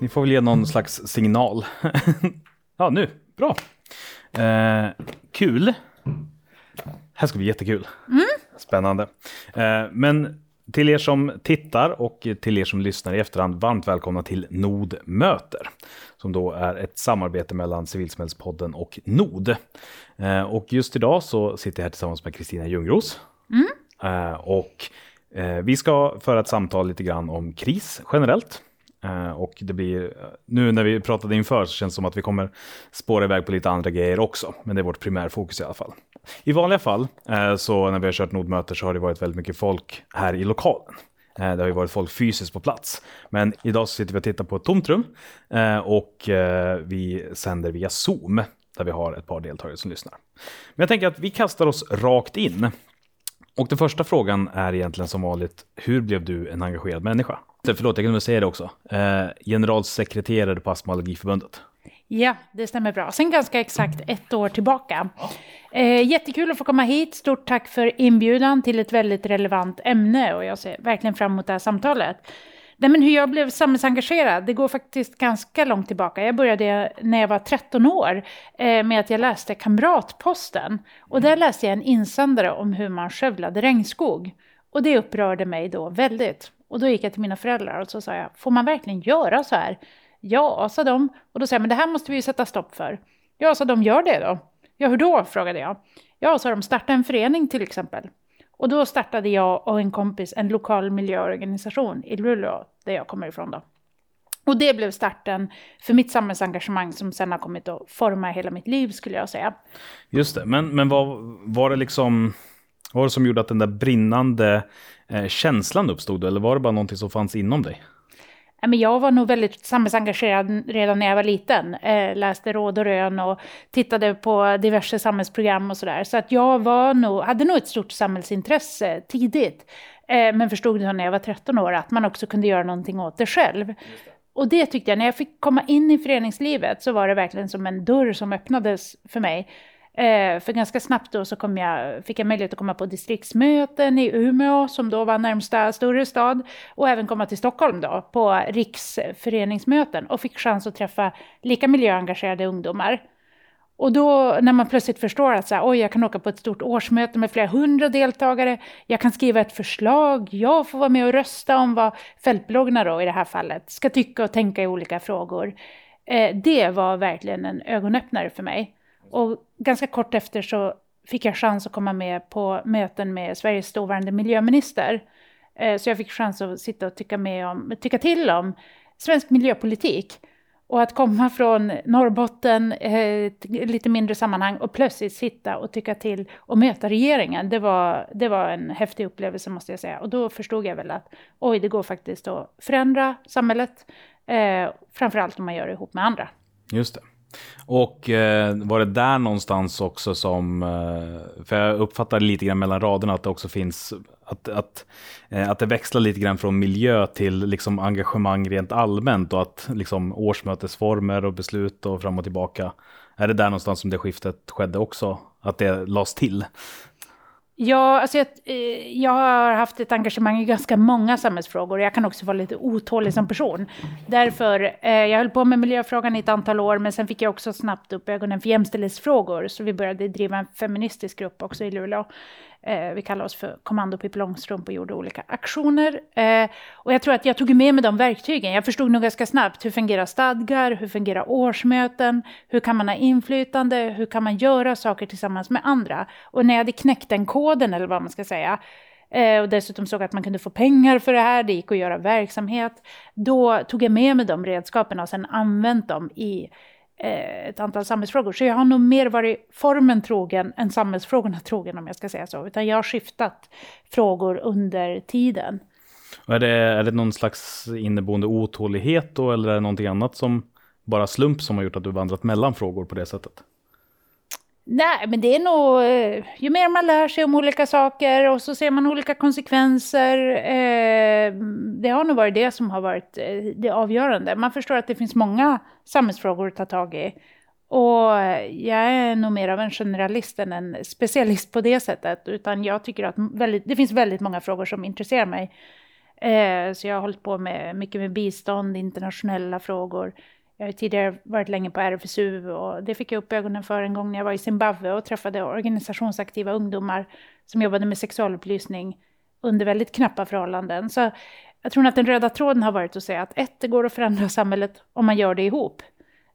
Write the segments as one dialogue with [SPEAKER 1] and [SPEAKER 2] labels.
[SPEAKER 1] ni får väl ge någon slags signal. ja, nu. Bra. Eh, kul. Här ska bli jättekul. Spännande. Eh, men till er som tittar och till er som lyssnar i efterhand, varmt välkomna till Nod möter. Som då är ett samarbete mellan Civilsamhällespodden och Nod. Eh, och just idag så sitter jag här tillsammans med Kristina Ljungros. Eh, och eh, vi ska föra ett samtal lite grann om kris generellt. Eh, och det blir, eh, nu när vi pratade inför så känns det som att vi kommer spåra iväg på lite andra grejer också. Men det är vårt primärfokus i alla fall. I vanliga fall, eh, så när vi har kört nodmöter så har det varit väldigt mycket folk här i lokalen. Det har ju varit folk fysiskt på plats. Men idag så sitter vi och tittar på ett tomt rum och vi sänder via Zoom där vi har ett par deltagare som lyssnar. Men jag tänker att vi kastar oss rakt in. Och den första frågan är egentligen som vanligt, hur blev du en engagerad människa? Förlåt, jag glömde säga det också. Eh, generalsekreterare på Astma och Allergiförbundet.
[SPEAKER 2] Ja, det stämmer bra. Sen ganska exakt ett år tillbaka. Eh, jättekul att få komma hit. Stort tack för inbjudan till ett väldigt relevant ämne och jag ser verkligen fram emot det här samtalet. Nej, men hur jag blev samhällsengagerad, det går faktiskt ganska långt tillbaka. Jag började när jag var 13 år eh, med att jag läste Kamratposten. Och där läste jag en insändare om hur man skövlade regnskog. Och det upprörde mig då väldigt. Och då gick jag till mina föräldrar och så sa jag, får man verkligen göra så här? Ja, sa de. Och då sa jag, men det här måste vi ju sätta stopp för. Ja, sa de, gör det då. Ja, hur då? frågade jag. Ja, sa de, starta en förening till exempel. Och då startade jag och en kompis en lokal miljöorganisation i Luleå, där jag kommer ifrån då. Och det blev starten för mitt samhällsengagemang som sen har kommit att forma hela mitt liv skulle jag säga.
[SPEAKER 1] Just det, men, men vad var det liksom, vad var det som gjorde att den där brinnande känslan uppstod? Eller var det bara någonting som fanns inom dig?
[SPEAKER 2] Men Jag var nog väldigt samhällsengagerad redan när jag var liten. Eh, läste Råd och Rön och tittade på diverse samhällsprogram och sådär. Så att jag var nog, hade nog ett stort samhällsintresse tidigt. Eh, men förstod då när jag var 13 år att man också kunde göra någonting åt det själv. Och det tyckte jag, när jag fick komma in i föreningslivet så var det verkligen som en dörr som öppnades för mig. Eh, för ganska snabbt då så kom jag, fick jag möjlighet att komma på distriktsmöten i Umeå som då var närmsta större stad och även komma till Stockholm då på riksföreningsmöten och fick chans att träffa lika miljöengagerade ungdomar. Och då när man plötsligt förstår att så här, oj, jag kan åka på ett stort årsmöte med flera hundra deltagare, jag kan skriva ett förslag, jag får vara med och rösta om vad fältbloggarna då i det här fallet ska tycka och tänka i olika frågor. Eh, det var verkligen en ögonöppnare för mig. Och ganska kort efter så fick jag chans att komma med på möten med Sveriges dåvarande miljöminister. Eh, så jag fick chans att sitta och tycka, med om, tycka till om svensk miljöpolitik. Och att komma från Norrbotten, eh, ett lite mindre sammanhang, och plötsligt sitta och tycka till och möta regeringen, det var, det var en häftig upplevelse måste jag säga. Och då förstod jag väl att oj, det går faktiskt att förändra samhället, eh, framförallt om man gör det ihop med andra.
[SPEAKER 1] Just det. Och eh, var det där någonstans också som, eh, för jag uppfattar lite grann mellan raderna att det också finns, att, att, eh, att det växlar lite grann från miljö till liksom engagemang rent allmänt och att liksom årsmötesformer och beslut och fram och tillbaka. Är det där någonstans som det skiftet skedde också? Att det lades till?
[SPEAKER 2] Ja, alltså jag, eh, jag har haft ett engagemang i ganska många samhällsfrågor. Jag kan också vara lite otålig som person. Därför, eh, jag höll på med miljöfrågan i ett antal år, men sen fick jag också snabbt upp ögonen för jämställdhetsfrågor. Så vi började driva en feministisk grupp också i Luleå. Eh, vi kallar oss för Kommando Pippi Långstrump och gjorde olika aktioner. Eh, och jag tror att jag tog med mig de verktygen. Jag förstod nog ganska snabbt hur fungerar stadgar, hur fungerar årsmöten, hur kan man ha inflytande, hur kan man göra saker tillsammans med andra. Och när jag hade knäckt den koden, eller vad man ska säga, eh, och dessutom såg att man kunde få pengar för det här, det gick att göra verksamhet, då tog jag med mig de redskapen och sen använt dem i Eh, ett antal samhällsfrågor. Så jag har nog mer varit formen trogen än samhällsfrågorna trogen om jag ska säga så. Utan jag har skiftat frågor under tiden.
[SPEAKER 1] Och är, det, är det någon slags inneboende otålighet då eller är det någonting annat som bara slump som har gjort att du vandrat mellan frågor på det sättet?
[SPEAKER 2] Nej, men det är nog, eh, ju mer man lär sig om olika saker och så ser man olika konsekvenser. Eh, det har nog varit det som har varit eh, det avgörande. Man förstår att det finns många samhällsfrågor att ta tag i. Och eh, jag är nog mer av en generalist än en specialist på det sättet. Utan jag tycker att väldigt, det finns väldigt många frågor som intresserar mig. Eh, så jag har hållit på med mycket med bistånd, internationella frågor. Jag har tidigare varit länge på RFSU och det fick jag upp ögonen för en gång när jag var i Zimbabwe och träffade organisationsaktiva ungdomar som jobbade med sexualupplysning under väldigt knappa förhållanden. Så jag tror att den röda tråden har varit att säga att ett, det går att förändra samhället om man gör det ihop.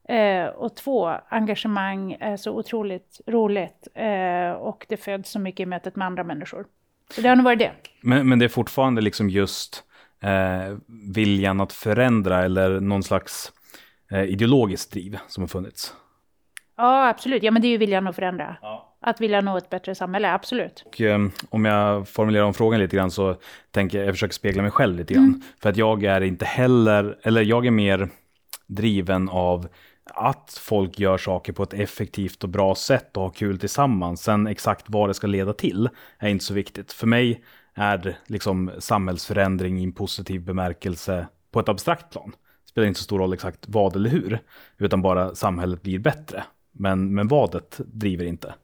[SPEAKER 2] Eh, och två, engagemang är så otroligt roligt eh, och det föds så mycket i mötet med andra människor. Så det har nog varit det.
[SPEAKER 1] Men, men det är fortfarande liksom just eh, viljan att förändra eller någon slags ideologiskt driv som har funnits?
[SPEAKER 2] Ja, absolut. Ja, men det är ju viljan att förändra. Ja. Att vilja nå ett bättre samhälle, absolut.
[SPEAKER 1] Och, eh, om jag formulerar om frågan lite grann så tänker jag, jag försöker spegla mig själv lite grann. Mm. För att jag är inte heller, eller jag är mer driven av att folk gör saker på ett effektivt och bra sätt och har kul tillsammans. Sen exakt vad det ska leda till är inte så viktigt. För mig är liksom samhällsförändring i en positiv bemärkelse på ett abstrakt plan. Det spelar inte så stor roll exakt vad eller hur, utan bara samhället blir bättre. Men, men vadet driver inte.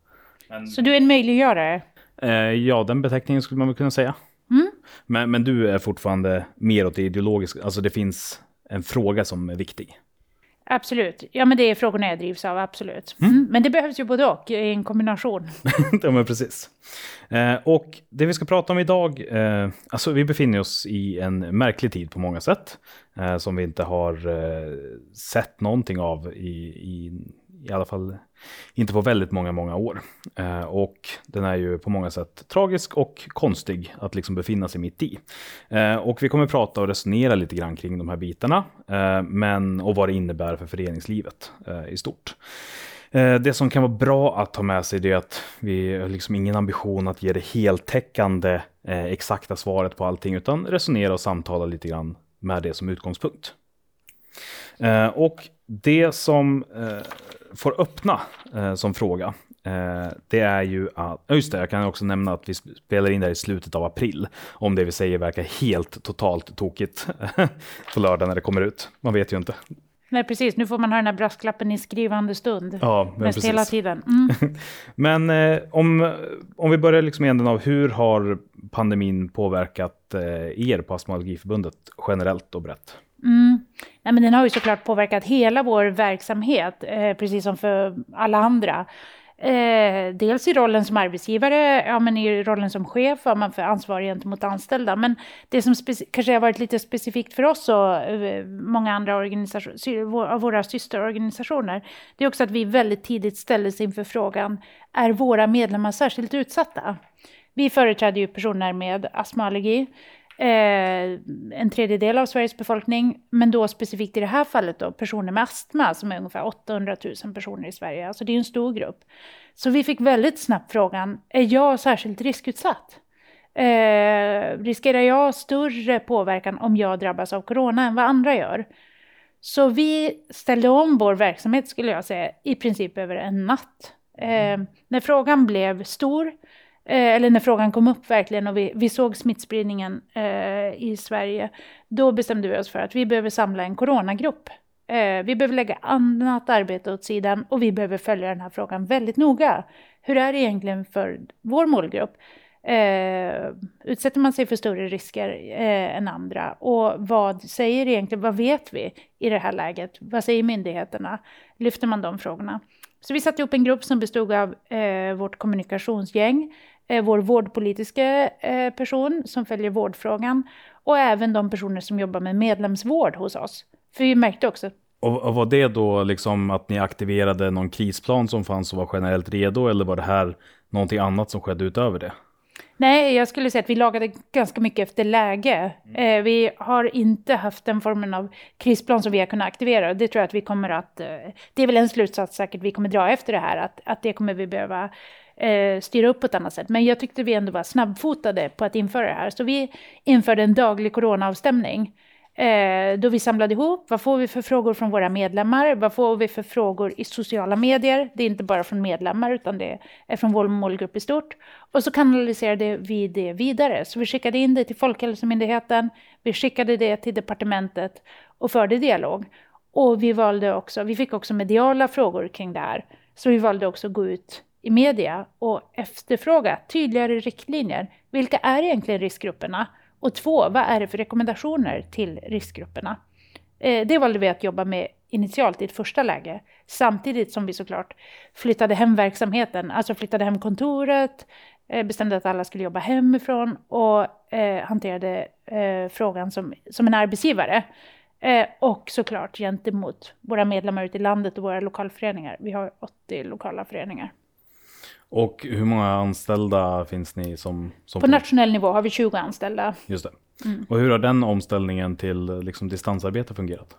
[SPEAKER 2] Men, så du är en möjliggörare?
[SPEAKER 1] Eh, ja, den beteckningen skulle man väl kunna säga. Mm. Men, men du är fortfarande mer åt det ideologiska, alltså det finns en fråga som är viktig.
[SPEAKER 2] Absolut. Ja, men det är frågorna jag drivs av, absolut. Mm. Mm. Men det behövs ju både och i en kombination.
[SPEAKER 1] ja, men precis. Eh, och det vi ska prata om idag, eh, alltså vi befinner oss i en märklig tid på många sätt, eh, som vi inte har eh, sett någonting av i, i, i alla fall inte på väldigt många, många år. Eh, och den är ju på många sätt tragisk och konstig att liksom befinna sig mitt i. Eh, och vi kommer prata och resonera lite grann kring de här bitarna, eh, men, och vad det innebär för föreningslivet eh, i stort. Eh, det som kan vara bra att ta med sig är att vi har liksom ingen ambition att ge det heltäckande eh, exakta svaret på allting, utan resonera och samtala lite grann med det som utgångspunkt. Eh, och det som får öppna eh, som fråga, eh, det är ju att, just det, jag kan också nämna att vi spelar in det här i slutet av april. Om det vi säger verkar helt totalt tokigt på lördag när det kommer ut. Man vet ju inte.
[SPEAKER 2] Nej, precis. Nu får man ha den här brasklappen i skrivande stund.
[SPEAKER 1] Ja, men precis.
[SPEAKER 2] hela tiden. Mm.
[SPEAKER 1] men eh, om, om vi börjar liksom i änden av hur har pandemin påverkat eh, er på Astmaallergiförbundet generellt och brett?
[SPEAKER 2] Mm. Nej, men den har ju såklart påverkat hela vår verksamhet, eh, precis som för alla andra. Eh, dels i rollen som arbetsgivare, ja, men i rollen som chef har man för ansvar gentemot anställda. Men det som kanske har varit lite specifikt för oss och eh, många andra organisationer, av våra systerorganisationer, det är också att vi väldigt tidigt ställdes inför frågan, är våra medlemmar särskilt utsatta? Vi företräder ju personer med astmaallergi. Eh, en tredjedel av Sveriges befolkning, men då specifikt i det här fallet då personer med astma som är ungefär 800 000 personer i Sverige. Alltså det är en stor grupp. Så vi fick väldigt snabbt frågan, är jag särskilt riskutsatt? Eh, riskerar jag större påverkan om jag drabbas av corona än vad andra gör? Så vi ställde om vår verksamhet skulle jag säga i princip över en natt. Eh, när frågan blev stor Eh, eller när frågan kom upp verkligen och vi, vi såg smittspridningen eh, i Sverige, då bestämde vi oss för att vi behöver samla en coronagrupp. Eh, vi behöver lägga annat arbete åt sidan och vi behöver följa den här frågan väldigt noga. Hur är det egentligen för vår målgrupp? Eh, utsätter man sig för större risker eh, än andra? Och vad säger egentligen, vad vet vi i det här läget? Vad säger myndigheterna? Lyfter man de frågorna? Så vi satte ihop en grupp som bestod av eh, vårt kommunikationsgäng, vår vårdpolitiska eh, person som följer vårdfrågan och även de personer som jobbar med medlemsvård hos oss. För vi märkte också
[SPEAKER 1] och, och var det då liksom att ni aktiverade någon krisplan som fanns och var generellt redo eller var det här någonting annat som skedde utöver det?
[SPEAKER 2] Nej, jag skulle säga att vi lagade ganska mycket efter läge. Mm. Eh, vi har inte haft den formen av krisplan som vi har kunnat aktivera. Det tror jag att vi kommer att... Eh, det är väl en slutsats säkert vi kommer dra efter det här, att, att det kommer vi behöva eh, styra upp på ett annat sätt. Men jag tyckte vi ändå var snabbfotade på att införa det här. Så vi införde en daglig coronaavstämning. Eh, då vi samlade ihop, vad får vi för frågor från våra medlemmar? Vad får vi för frågor i sociala medier? Det är inte bara från medlemmar, utan det är från vår målgrupp i stort. Och så kanaliserade vi det vidare. Så vi skickade in det till Folkhälsomyndigheten, vi skickade det till departementet och förde dialog. Och vi valde också, vi fick också mediala frågor kring det här. Så vi valde också att gå ut i media och efterfråga tydligare riktlinjer. Vilka är egentligen riskgrupperna? Och två, vad är det för rekommendationer till riskgrupperna? Eh, det valde vi att jobba med initialt i ett första läge, samtidigt som vi såklart flyttade hem verksamheten, alltså flyttade hem kontoret, eh, bestämde att alla skulle jobba hemifrån och eh, hanterade eh, frågan som, som en arbetsgivare. Eh, och såklart gentemot våra medlemmar ute i landet och våra lokalföreningar. Vi har 80 lokala föreningar.
[SPEAKER 1] Och hur många anställda finns ni som? som
[SPEAKER 2] på nationell nivå har vi 20 anställda.
[SPEAKER 1] Just det. Mm. Och hur har den omställningen till liksom, distansarbete fungerat?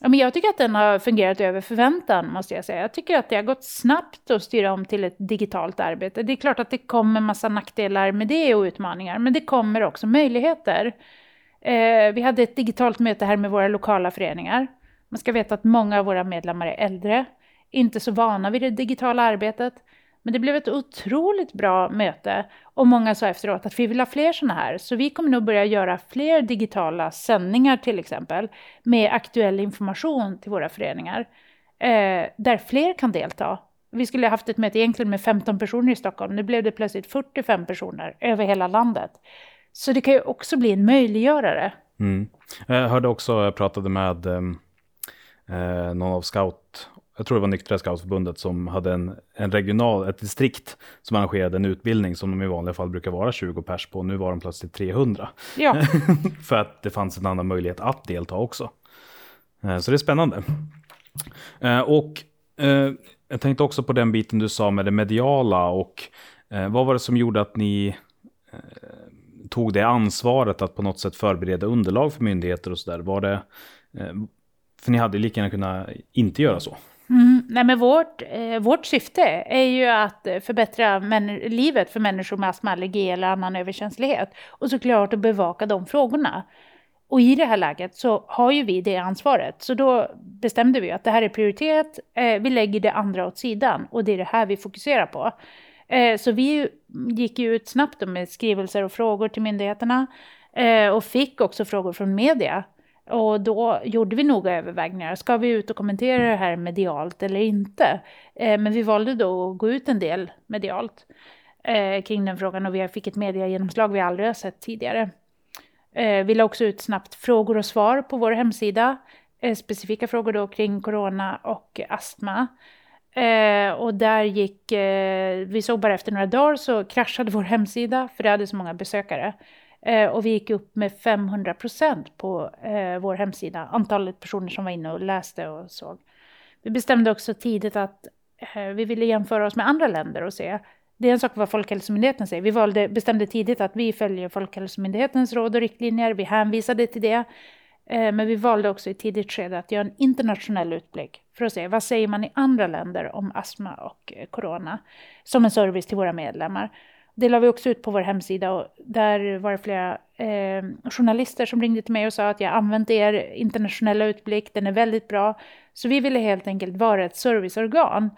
[SPEAKER 2] Ja, men jag tycker att den har fungerat över förväntan, måste jag säga. Jag tycker att det har gått snabbt att styra om till ett digitalt arbete. Det är klart att det kommer massa nackdelar med det och utmaningar, men det kommer också möjligheter. Eh, vi hade ett digitalt möte här med våra lokala föreningar. Man ska veta att många av våra medlemmar är äldre, inte så vana vid det digitala arbetet. Men det blev ett otroligt bra möte och många sa efteråt att vi vill ha fler sådana här. Så vi kommer nog börja göra fler digitala sändningar till exempel med aktuell information till våra föreningar eh, där fler kan delta. Vi skulle ha haft ett möte egentligen med 15 personer i Stockholm. Nu blev det plötsligt 45 personer över hela landet. Så det kan ju också bli en möjliggörare.
[SPEAKER 1] Mm. Jag hörde också, jag pratade med ehm, eh, någon av scout jag tror det var Nyktra Scoutförbundet som hade en, en regional, ett distrikt som arrangerade en utbildning som de i vanliga fall brukar vara 20 pers på. Nu var de plötsligt 300.
[SPEAKER 2] Ja.
[SPEAKER 1] För att det fanns en annan möjlighet att delta också. Eh, så det är spännande. Eh, och eh, jag tänkte också på den biten du sa med det mediala och vad var det som gjorde att ni tog det ansvaret att på något sätt förbereda underlag för myndigheter och sådär? Var det, för ni hade lika gärna kunnat inte göra så.
[SPEAKER 2] Mm, nej men vårt, eh, vårt syfte är ju att förbättra livet för människor med astma, allergi eller annan överkänslighet. Och såklart att bevaka de frågorna. Och i det här läget så har ju vi det ansvaret. Så då bestämde vi att det här är prioritet, eh, vi lägger det andra åt sidan och det är det här vi fokuserar på. Eh, så vi gick ju ut snabbt med skrivelser och frågor till myndigheterna eh, och fick också frågor från media och då gjorde vi noga övervägningar. Ska vi ut och kommentera det här medialt eller inte? Eh, men vi valde då att gå ut en del medialt eh, kring den frågan och vi fick ett mediegenomslag vi aldrig har sett tidigare. Eh, vi la också ut snabbt frågor och svar på vår hemsida. Eh, specifika frågor då kring corona och astma. Eh, och där gick, eh, vi såg bara efter några dagar så kraschade vår hemsida för det hade så många besökare. Eh, och vi gick upp med 500 procent på eh, vår hemsida, antalet personer som var inne och läste och såg. Vi bestämde också tidigt att eh, vi ville jämföra oss med andra länder och se. Det är en sak vad Folkhälsomyndigheten säger. Vi valde, bestämde tidigt att vi följer Folkhälsomyndighetens råd och riktlinjer. Vi hänvisade till det. Eh, men vi valde också i tidigt skede att göra en internationell utblick för att se vad säger man i andra länder om astma och eh, corona som en service till våra medlemmar. Det la vi också ut på vår hemsida och där var det flera eh, journalister som ringde till mig och sa att jag använt er internationella utblick, den är väldigt bra. Så vi ville helt enkelt vara ett serviceorgan.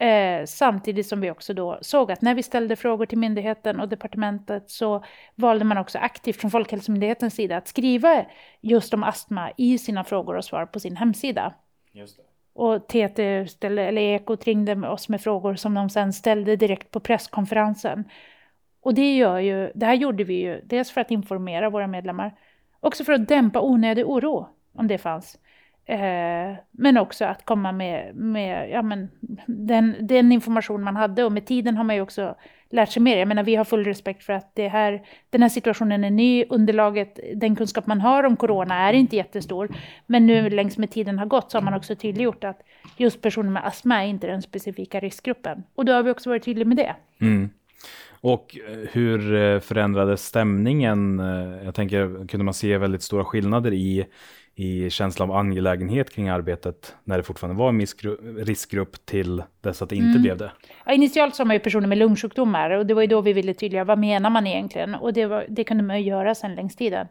[SPEAKER 2] Eh, samtidigt som vi också då såg att när vi ställde frågor till myndigheten och departementet så valde man också aktivt från Folkhälsomyndighetens sida att skriva just om astma i sina frågor och svar på sin hemsida. Just det. Och TT ställde, eller Ekot ringde oss med frågor som de sen ställde direkt på presskonferensen. Och det gör ju, det här gjorde vi ju dels för att informera våra medlemmar, också för att dämpa onödig oro, om det fanns. Eh, men också att komma med, med ja, men den, den, information man hade och med tiden har man ju också lärt sig mer. Jag menar, vi har full respekt för att det här, den här situationen är ny, underlaget, den kunskap man har om corona är inte jättestor. Men nu längs med tiden har gått så har man också tydliggjort att just personer med astma är inte den specifika riskgruppen. Och då har vi också varit tydliga med det.
[SPEAKER 1] Mm. Och eh, hur eh, förändrades stämningen? Eh, jag tänker, kunde man se väldigt stora skillnader i, i känslan av angelägenhet kring arbetet när det fortfarande var en riskgrupp till dess att det inte mm. blev det?
[SPEAKER 2] Ja, initialt sa man ju personer med lungsjukdomar och det var ju då vi ville tydliggöra vad menar man egentligen och det, var, det kunde man ju göra sen längs tiden.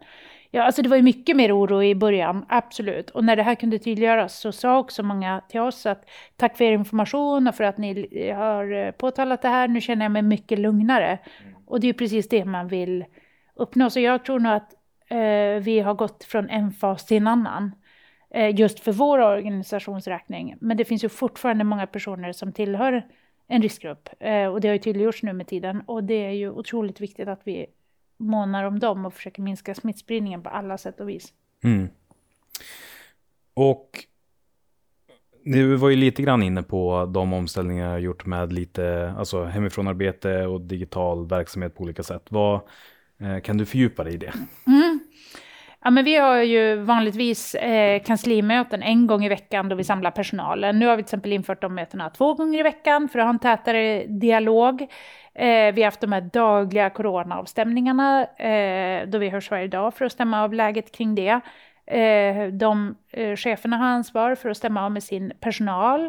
[SPEAKER 2] Ja, alltså det var ju mycket mer oro i början, absolut. Och när det här kunde tydliggöras så sa också många till oss att tack för er information och för att ni har eh, påtalat det här. Nu känner jag mig mycket lugnare. Mm. Och det är precis det man vill uppnå. Så jag tror nog att eh, vi har gått från en fas till en annan. eh, just för vår organisationsräkning. Men det finns ju fortfarande många personer som tillhör en riskgrupp eh, och det har ju tydliggjorts nu med tiden och det är ju otroligt viktigt att vi månar om dem och försöker minska smittspridningen på alla sätt och vis.
[SPEAKER 1] Mm. Och du var ju lite grann inne på de omställningar jag gjort med lite alltså hemifrånarbete och digital verksamhet på olika sätt. Vad, eh, kan du fördjupa dig i det?
[SPEAKER 2] Mm. Ja, men vi har ju vanligtvis eh, kanslimöten en gång i veckan då vi samlar personalen. Nu har vi till exempel infört de mötena två gånger i veckan för att ha en tätare dialog. Eh, vi har haft de här dagliga coronaavstämningarna eh, då vi hörs varje dag för att stämma av läget kring det. Eh, de eh, cheferna har ansvar för att stämma av med sin personal.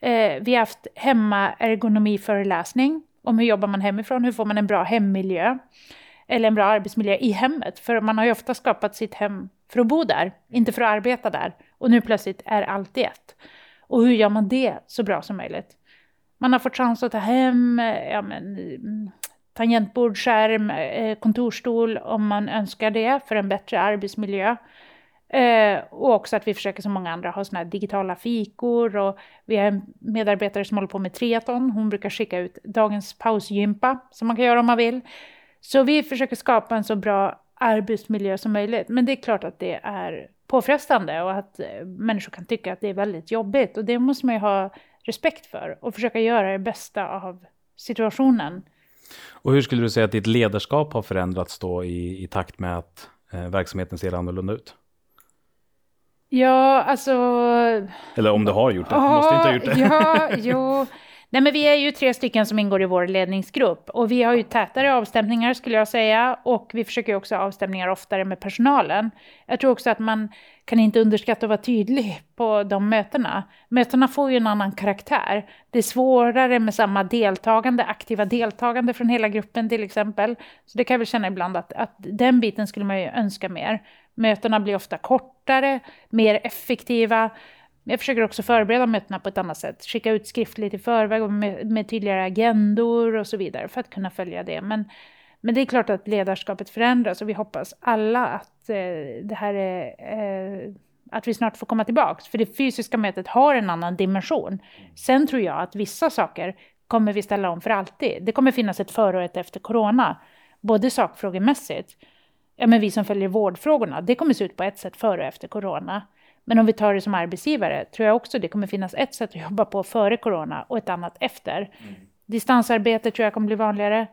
[SPEAKER 2] Eh, vi har haft hemmaergonomiföreläsning om hur jobbar man hemifrån, hur får man en bra hemmiljö eller en bra arbetsmiljö i hemmet. För man har ju ofta skapat sitt hem för att bo där, inte för att arbeta där. Och nu plötsligt är allt i ett. Och hur gör man det så bra som möjligt? Man har fått chans att ta hem ja, men, mm, tangentbord, skärm, eh, kontorstol om man önskar det för en bättre arbetsmiljö. Eh, och också att vi försöker som många andra ha såna här digitala fikor och vi har en medarbetare som håller på med triathlon. Hon brukar skicka ut dagens pausgympa som man kan göra om man vill. Så vi försöker skapa en så bra arbetsmiljö som möjligt. Men det är klart att det är påfrestande och att eh, människor kan tycka att det är väldigt jobbigt och det måste man ju ha respekt för och försöka göra det bästa av situationen.
[SPEAKER 1] Och hur skulle du säga att ditt ledarskap har förändrats då i, i takt med att eh, verksamheten ser annorlunda ut?
[SPEAKER 2] Ja, alltså...
[SPEAKER 1] Eller om du har gjort det, ja, måste inte ha gjort det.
[SPEAKER 2] Ja, jo. Nej, men vi är ju tre stycken som ingår i vår ledningsgrupp och vi har ju tätare avstämningar skulle jag säga och vi försöker också avstämningar oftare med personalen. Jag tror också att man kan inte underskatta att vara tydlig på de mötena. Mötena får ju en annan karaktär. Det är svårare med samma deltagande, aktiva deltagande från hela gruppen till exempel. Så det kan jag väl känna ibland att, att den biten skulle man ju önska mer. Mötena blir ofta kortare, mer effektiva. Jag försöker också förbereda mötena på ett annat sätt. Skicka ut skriftligt i förväg med, med tydligare agendor och så vidare för att kunna följa det. Men, men det är klart att ledarskapet förändras och vi hoppas alla att eh, det här är eh, att vi snart får komma tillbaka. För det fysiska mötet har en annan dimension. Sen tror jag att vissa saker kommer vi ställa om för alltid. Det kommer finnas ett före och ett efter corona. Både sakfrågemässigt ja, men vi som följer vårdfrågorna, det kommer se ut på ett sätt före och efter corona. Men om vi tar det som arbetsgivare tror jag också det kommer finnas ett sätt att jobba på före corona och ett annat efter. Mm. Distansarbete tror jag kommer bli vanligare.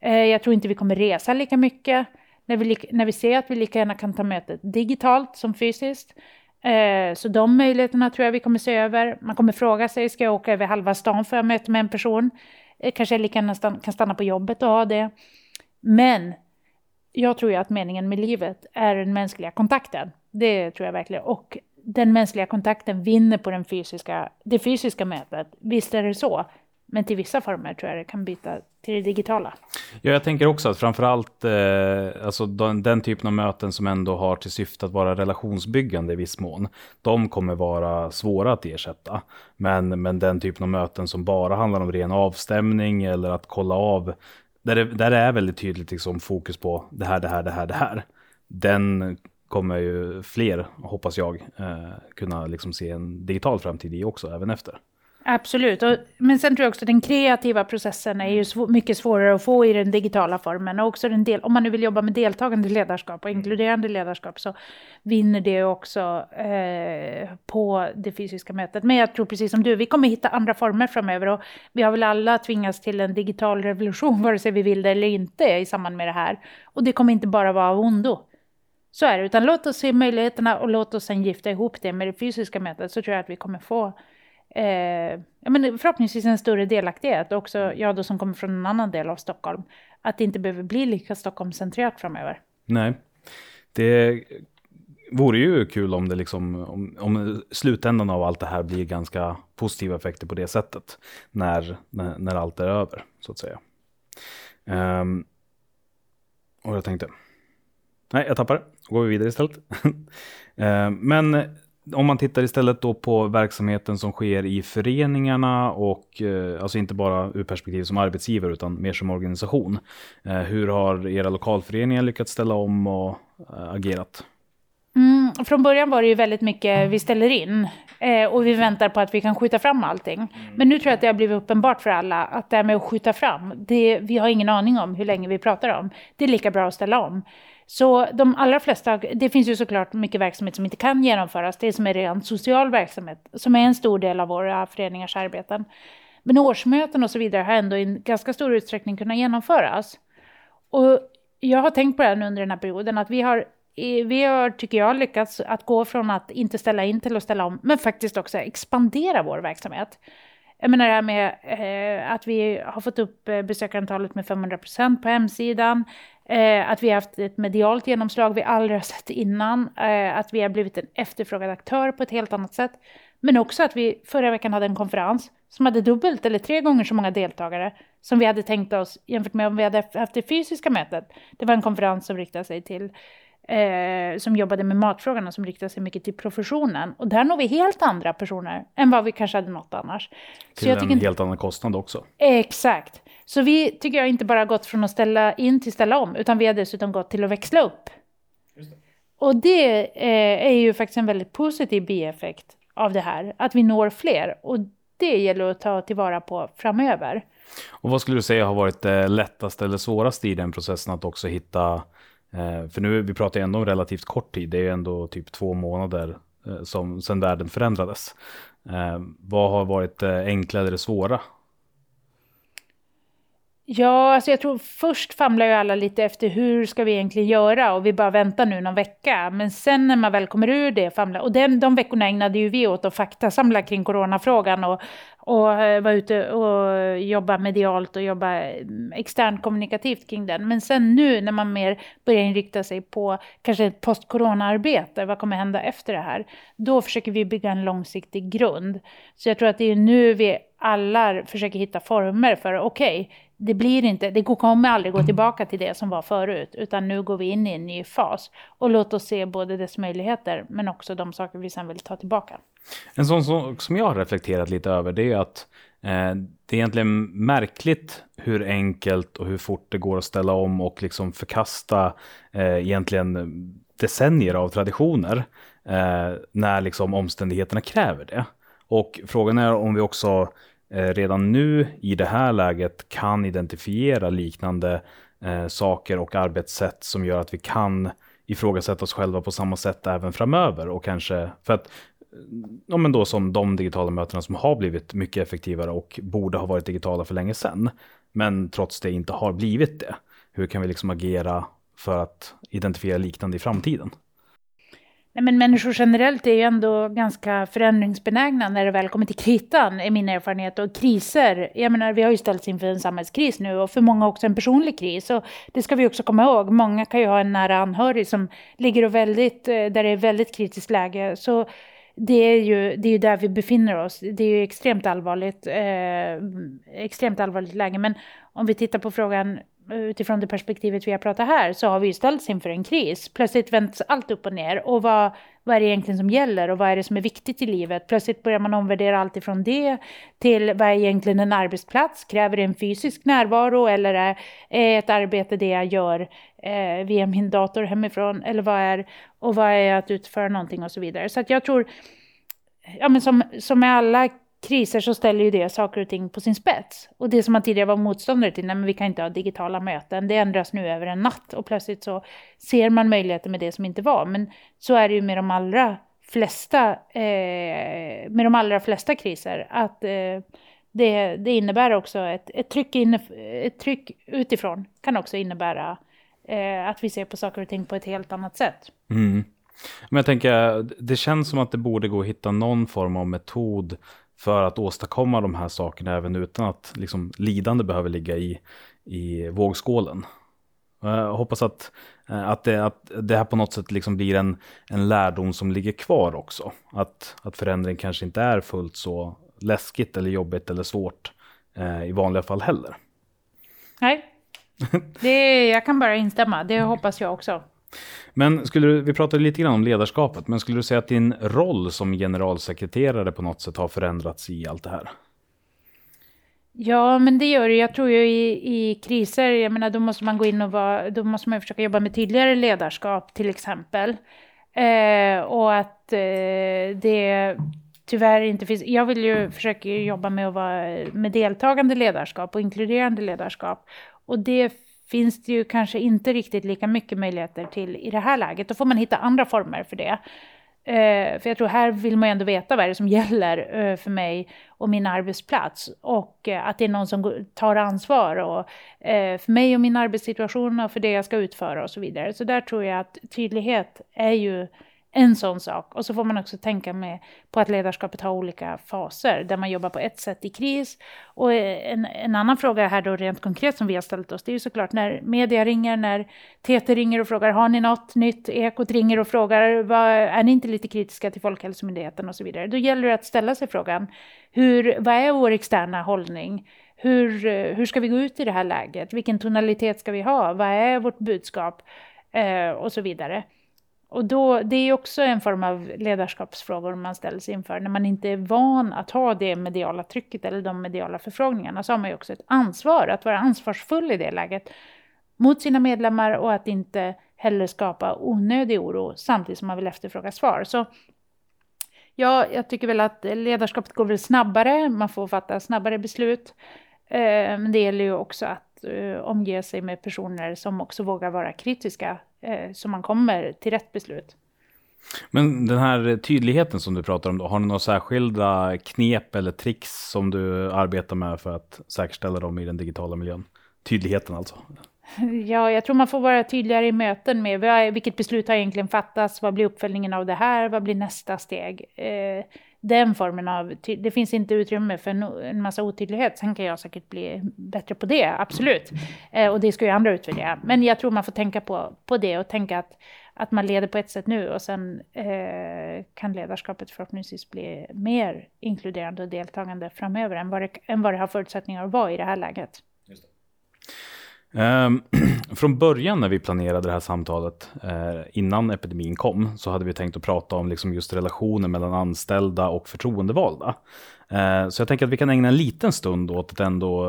[SPEAKER 2] Eh, jag tror inte vi kommer resa lika mycket när vi, när vi ser att vi lika gärna kan ta mötet digitalt som fysiskt. Eh, så de möjligheterna tror jag vi kommer se över. Man kommer fråga sig, ska jag åka över halva stan för att möta med en person? Eh, kanske jag lika gärna kan stanna på jobbet och ha det. Men jag tror ju att meningen med livet är den mänskliga kontakten. Det tror jag verkligen. Och den mänskliga kontakten vinner på den fysiska, det fysiska mötet. Visst är det så. Men till vissa former tror jag det kan byta till det digitala.
[SPEAKER 1] Ja, jag tänker också att framförallt eh, alltså den, den typen av möten som ändå har till syfte att vara relationsbyggande i viss mån. De kommer vara svåra att ersätta. Men, men den typen av möten som bara handlar om ren avstämning eller att kolla av där det, där det är väldigt tydligt liksom fokus på det här, det här, det här, det här. Den kommer ju fler, hoppas jag, eh, kunna liksom se en digital framtid i också, även efter.
[SPEAKER 2] Absolut, och, men sen tror jag också att den kreativa processen är ju sv mycket svårare att få i den digitala formen. Och också den del, om man nu vill jobba med deltagande ledarskap och inkluderande ledarskap så vinner det också eh, på det fysiska mötet. Men jag tror precis som du, vi kommer hitta andra former framöver och vi har väl alla tvingats till en digital revolution, vare sig vi vill det eller inte, i samband med det här. Och det kommer inte bara vara av ondo. Så är det, utan låt oss se möjligheterna och låt oss sen gifta ihop det med det fysiska mötet så tror jag att vi kommer få eh, men förhoppningsvis en större delaktighet. Också jag då som kommer från en annan del av Stockholm. Att det inte behöver bli lika Stockholmscentrerat framöver.
[SPEAKER 1] Nej, det vore ju kul om det liksom, om, om slutändan av allt det här blir ganska positiva effekter på det sättet. När, när, när allt är över, så att säga. Um, och jag tänkte, nej jag tappar det, går vi vidare istället. Eh, men eh, om man tittar istället då på verksamheten som sker i föreningarna och eh, alltså inte bara ur perspektiv som arbetsgivare utan mer som organisation. Hur har era lokalföreningar lyckats ställa om och agerat?
[SPEAKER 2] Mm, från början var det ju väldigt mycket vi ställer in eh, och vi väntar på att vi kan skjuta fram allting. Men nu tror jag att det har blivit uppenbart för alla att det här med att skjuta fram, det, vi har ingen aning om hur länge vi pratar om. Det är lika bra att ställa om. Så de allra flesta, det finns ju såklart mycket verksamhet som inte kan genomföras, det som är rent social verksamhet, som är en stor del av våra föreningars arbeten. Men årsmöten och så vidare har ändå i ganska stor utsträckning kunnat genomföras. Och jag har tänkt på det här nu under den här perioden, att vi har, vi har, tycker jag, lyckats att gå från att inte ställa in till att ställa om, men faktiskt också expandera vår verksamhet. Jag menar det här med eh, att vi har fått upp eh, besökarantalet med 500 procent på hemsidan, eh, att vi har haft ett medialt genomslag vi aldrig har sett innan, eh, att vi har blivit en efterfrågad aktör på ett helt annat sätt. Men också att vi förra veckan hade en konferens som hade dubbelt eller tre gånger så många deltagare som vi hade tänkt oss jämfört med om vi hade haft det fysiska mötet. Det var en konferens som riktade sig till eh, som jobbade med matfrågan och som riktade sig mycket till professionen. Och där når vi helt andra personer än vad vi kanske hade nått annars.
[SPEAKER 1] Till en inte... helt annan kostnad också.
[SPEAKER 2] Exakt. Så vi tycker jag inte bara gått från att ställa in till ställa om, utan vi har dessutom gått till att växla upp. Det. Och det eh, är ju faktiskt en väldigt positiv bieffekt av det här, att vi når fler. Och det gäller att ta tillvara på framöver.
[SPEAKER 1] Och vad skulle du säga har varit det lättaste eller svåraste i den processen att också hitta, eh, Eh, för nu vi pratar ju ändå om relativt kort tid, det är ju ändå typ två månader eh, som sedan världen förändrades. Eh, vad har varit det enkla eller det svåra
[SPEAKER 2] Ja, alltså jag tror först famlar ju alla lite efter hur ska vi egentligen göra och vi bara väntar nu någon vecka. Men sen när man väl kommer ur det famlar, och den, de veckorna ägnade ju vi åt att faktasamla kring coronafrågan och, och eh, vara ute och jobba medialt och jobba mm, externt kommunikativt kring den. Men sen nu när man mer börjar inrikta sig på kanske ett post-corona-arbete, vad kommer hända efter det här? Då försöker vi bygga en långsiktig grund. Så jag tror att det är nu vi alla försöker hitta former för, okej, okay, det blir inte, det kommer aldrig gå tillbaka till det som var förut, utan nu går vi in i en ny fas. Och låt oss se både dess möjligheter, men också de saker vi sen vill ta tillbaka.
[SPEAKER 1] En sån sak som jag har reflekterat lite över, det är att eh, det är egentligen märkligt hur enkelt och hur fort det går att ställa om och liksom förkasta eh, egentligen decennier av traditioner eh, när liksom omständigheterna kräver det. Och frågan är om vi också Eh, redan nu i det här läget kan identifiera liknande eh, saker och arbetssätt som gör att vi kan ifrågasätta oss själva på samma sätt även framöver och kanske för att eh, ja, men då som de digitala mötena som har blivit mycket effektivare och borde ha varit digitala för länge sedan, men trots det inte har blivit det. Hur kan vi liksom agera för att identifiera liknande i framtiden?
[SPEAKER 2] Men människor generellt är ju ändå ganska förändringsbenägna när det väl kommer till kritan, är min erfarenhet. Och kriser, jag menar vi har ju ställts inför en samhällskris nu och för många också en personlig kris. Och det ska vi också komma ihåg, många kan ju ha en nära anhörig som ligger och väldigt, eh, där det är väldigt kritiskt läge. Så det är, ju, det är ju där vi befinner oss. Det är ju extremt allvarligt, eh, extremt allvarligt läge. Men om vi tittar på frågan utifrån det perspektivet vi har pratat här så har vi ju ställts inför en kris. Plötsligt vänds allt upp och ner och vad, vad är det egentligen som gäller och vad är det som är viktigt i livet? Plötsligt börjar man omvärdera allt ifrån det till vad är egentligen en arbetsplats? Kräver det en fysisk närvaro eller är, ett arbete det jag gör eh, via min dator hemifrån? Eller vad är, och vad är att utföra någonting och så vidare. Så att jag tror, ja men som, som med alla kriser så ställer ju det saker och ting på sin spets. Och det som man tidigare var motståndare till, nej men vi kan inte ha digitala möten, det ändras nu över en natt och plötsligt så ser man möjligheter med det som inte var. Men så är det ju med de allra flesta, eh, med de allra flesta kriser, att eh, det, det, innebär också ett, ett, tryck inne, ett tryck utifrån kan också innebära eh, att vi ser på saker och ting på ett helt annat sätt.
[SPEAKER 1] Mm. Men jag tänker, det känns som att det borde gå att hitta någon form av metod för att åstadkomma de här sakerna även utan att liksom, lidande behöver ligga i, i vågskålen. Jag hoppas att, eh, att, det, att det här på något sätt liksom blir en, en lärdom som ligger kvar också. Att, att förändring kanske inte är fullt så läskigt eller jobbigt eller svårt eh, i vanliga fall heller.
[SPEAKER 2] Nej, det, jag kan bara instämma. Det hoppas jag också.
[SPEAKER 1] Men skulle du, vi pratade lite grann om ledarskapet, men skulle du säga att din roll som generalsekreterare på något sätt har förändrats i allt det här?
[SPEAKER 2] Ja, men det gör det. Jag tror ju i, i kriser, jag menar då måste man gå in och vara, då måste man försöka jobba med tydligare ledarskap till exempel. Eh, och att eh, det tyvärr inte finns... Jag vill ju försöka jobba med att vara med deltagande ledarskap och inkluderande ledarskap. Och det finns det ju kanske inte riktigt lika mycket möjligheter till i det här läget. Då får man hitta andra former för det. Eh, för jag tror här vill man ju ändå veta vad det är som gäller eh, för mig och min arbetsplats. Och eh, att det är någon som tar ansvar och, eh, för mig och min arbetssituation och för det jag ska utföra och så vidare. Så där tror jag att tydlighet är ju en sån sak. Och så får man också tänka med, på att ledarskapet har olika faser, där man jobbar på ett sätt i kris. Och eh, en, en annan fråga här då rent konkret som vi har ställt oss, det är ju såklart när media ringer, när TT ringer och frågar har ni något nytt, Ekot ringer och frågar vad, är ni inte lite kritiska till Folkhälsomyndigheten och så vidare. Då gäller det att ställa sig frågan, hur, vad är vår externa hållning? Hur, eh, hur ska vi gå ut i det här läget? Vilken tonalitet ska vi ha? Vad är vårt budskap? Eh, och så vidare. Och då, det är också en form av ledarskapsfrågor man ställs inför. När man inte är van att ha det mediala trycket eller de mediala förfrågningarna så har man ju också ett ansvar att vara ansvarsfull i det läget mot sina medlemmar och att inte heller skapa onödig oro samtidigt som man vill efterfråga svar. Så ja, jag tycker väl att ledarskapet går väl snabbare, man får fatta snabbare beslut. Eh, men det gäller ju också att eh, omge sig med personer som också vågar vara kritiska så man kommer till rätt beslut.
[SPEAKER 1] Men den här tydligheten som du pratar om, då, har du några särskilda knep eller tricks som du arbetar med för att säkerställa dem i den digitala miljön? Tydligheten alltså?
[SPEAKER 2] Ja, jag tror man får vara tydligare i möten med vilket beslut har egentligen fattats, vad blir uppföljningen av det här, vad blir nästa steg? Eh, den formen av, det finns inte utrymme för en massa otydlighet. Sen kan jag säkert bli bättre på det, absolut. Eh, och det ska ju andra utvärdera. Men jag tror man får tänka på, på det och tänka att, att man leder på ett sätt nu och sen eh, kan ledarskapet förhoppningsvis bli mer inkluderande och deltagande framöver än vad det, än vad det har förutsättningar att vara i det här läget.
[SPEAKER 1] Um, från början när vi planerade det här samtalet, uh, innan epidemin kom, så hade vi tänkt att prata om liksom just relationen mellan anställda och förtroendevalda. Uh, så jag tänker att vi kan ägna en liten stund åt att ändå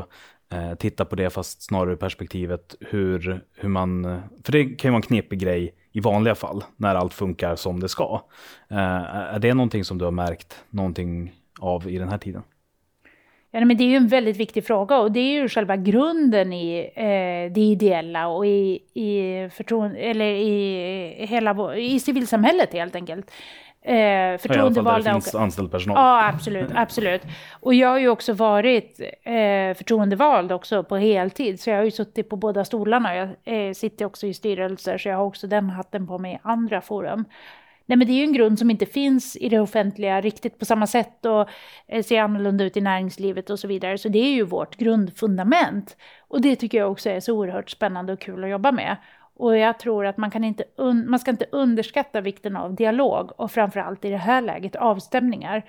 [SPEAKER 1] uh, titta på det, fast snarare ur perspektivet hur, hur man... För det kan ju vara en knepig grej i vanliga fall, när allt funkar som det ska. är det någonting som du har märkt någonting av i den här tiden?
[SPEAKER 2] Ja, men det är ju en väldigt viktig fråga och det är ju själva grunden i eh, det ideella och i, i, förtroende, eller i, hela, i civilsamhället helt enkelt.
[SPEAKER 1] Eh, förtroendevalda. Ja, det finns anställd personal.
[SPEAKER 2] Ja, absolut, absolut. Och jag har ju också varit eh, förtroendevald också på heltid, så jag har ju suttit på båda stolarna. Jag eh, sitter också i styrelser, så jag har också den hatten på mig i andra forum. Nej, men det är ju en grund som inte finns i det offentliga riktigt på samma sätt och eh, ser annorlunda ut i näringslivet och så vidare. Så det är ju vårt grundfundament. Och det tycker jag också är så oerhört spännande och kul att jobba med. Och jag tror att man, kan inte man ska inte underskatta vikten av dialog och framförallt i det här läget avstämningar.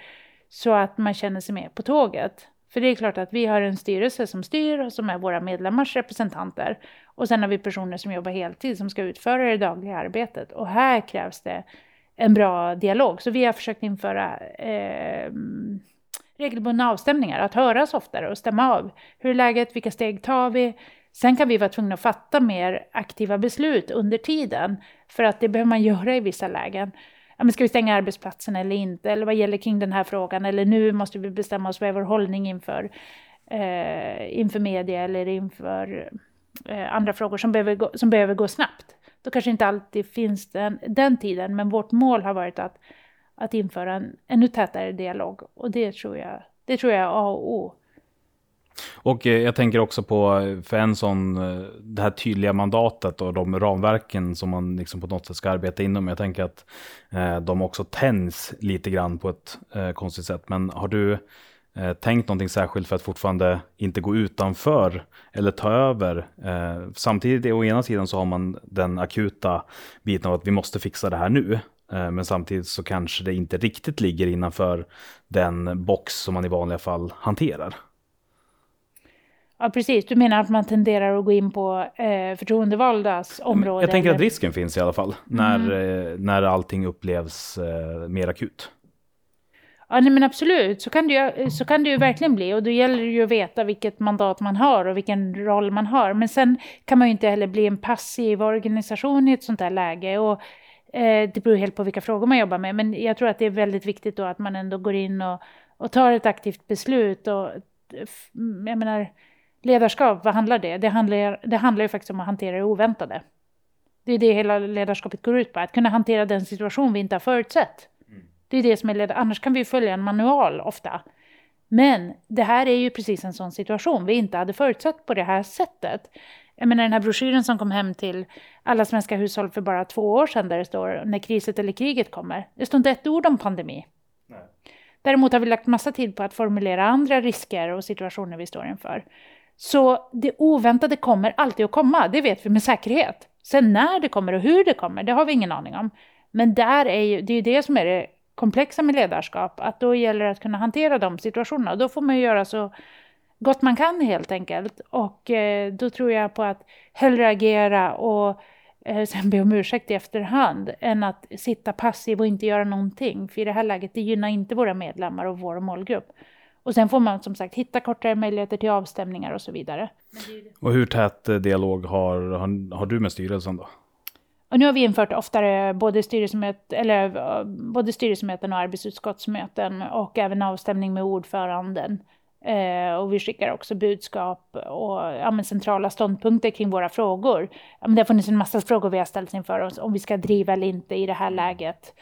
[SPEAKER 2] Så att man känner sig med på tåget. För det är klart att vi har en styrelse som styr och som är våra medlemmars representanter. Och sen har vi personer som jobbar heltid som ska utföra det dagliga arbetet. Och här krävs det en bra dialog. Så vi har försökt införa eh, regelbundna avstämningar, att höras oftare och stämma av. Hur är läget? Vilka steg tar vi? Sen kan vi vara tvungna att fatta mer aktiva beslut under tiden, för att det behöver man göra i vissa lägen. Ja, men ska vi stänga arbetsplatsen eller inte? Eller vad gäller kring den här frågan? Eller nu måste vi bestämma oss vad är vår hållning inför, eh, inför media eller inför eh, andra frågor som behöver, gå, som behöver gå snabbt. Då kanske inte alltid finns den, den tiden, men vårt mål har varit att, att införa en ännu tätare dialog. Och det tror jag, det tror jag är A och O.
[SPEAKER 1] Och eh, jag tänker också på, eh, för en sån, eh, det här tydliga mandatet och de ramverken som man liksom på något sätt ska arbeta inom. Jag tänker att de också tänds lite grann på ett konstigt sätt. Men har du eh, tänkt någonting särskilt för att fortfarande inte gå utanför eller ta över. Eh, samtidigt, å ena sidan så har man den akuta biten av att vi måste fixa det här nu. Eh, men samtidigt så kanske det inte riktigt ligger innanför den box som man i vanliga fall hanterar.
[SPEAKER 2] Ja, precis. Du menar att man tenderar att gå in på eh, förtroendevaldas område?
[SPEAKER 1] Jag tänker eller? att risken finns i alla fall, när, mm. eh, när allting upplevs eh, mer akut.
[SPEAKER 2] Ja, nej, men absolut, så kan, det ju, så kan det ju verkligen bli. Och då gäller det ju att veta vilket mandat man har och vilken roll man har. Men sen kan man ju inte heller bli en passiv organisation i ett sånt här läge. Och Eh, det beror helt på vilka frågor man jobbar med, men jag tror att det är väldigt viktigt då att man ändå går in och, och tar ett aktivt beslut. Och, jag menar, ledarskap, vad handlar det? Det handlar, det handlar ju faktiskt om att hantera det oväntade. Det är det hela ledarskapet går ut på, att kunna hantera den situation vi inte har förutsett. Det är det som är ledar, annars kan vi följa en manual ofta. Men det här är ju precis en sån situation vi inte hade förutsett på det här sättet. Jag menar den här broschyren som kom hem till alla svenska hushåll för bara två år sedan där det står när kriset eller kriget kommer. Det står inte ett ord om pandemi. Nej. Däremot har vi lagt massa tid på att formulera andra risker och situationer vi står inför. Så det oväntade kommer alltid att komma, det vet vi med säkerhet. Sen när det kommer och hur det kommer, det har vi ingen aning om. Men där är ju, det är ju det som är det komplexa med ledarskap, att då gäller det att kunna hantera de situationerna. Då får man ju göra så gott man kan helt enkelt. Och eh, då tror jag på att hellre agera och eh, sen be om ursäkt i efterhand än att sitta passiv och inte göra någonting. För i det här läget, det gynnar inte våra medlemmar och vår målgrupp. Och sen får man som sagt hitta kortare möjligheter till avstämningar och så vidare.
[SPEAKER 1] Och hur tät eh, dialog har, har, har du med styrelsen då?
[SPEAKER 2] Och nu har vi infört oftare både, styrelsemöt, eller, eh, både styrelsemöten och arbetsutskottsmöten och även avstämning med ordföranden. Eh, och vi skickar också budskap och ja, men centrala ståndpunkter kring våra frågor. Ja, men det har funnits en massa frågor vi har ställts inför oss, om vi ska driva eller inte i det här läget.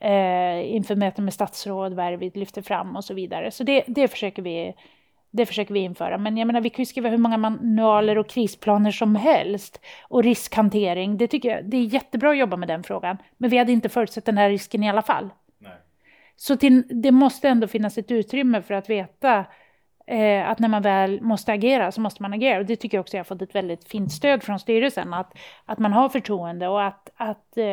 [SPEAKER 2] Eh, inför möten med statsråd, vad är det vi lyfter fram och så vidare. Så det, det, försöker vi, det försöker vi införa. Men jag menar, vi kan ju skriva hur många manualer och krisplaner som helst. Och riskhantering, det tycker jag, det är jättebra att jobba med den frågan. Men vi hade inte förutsett den här risken i alla fall. Nej. Så till, det måste ändå finnas ett utrymme för att veta eh, att när man väl måste agera så måste man agera. Och det tycker jag också jag har fått ett väldigt fint stöd från styrelsen. Att, att man har förtroende och att, att eh,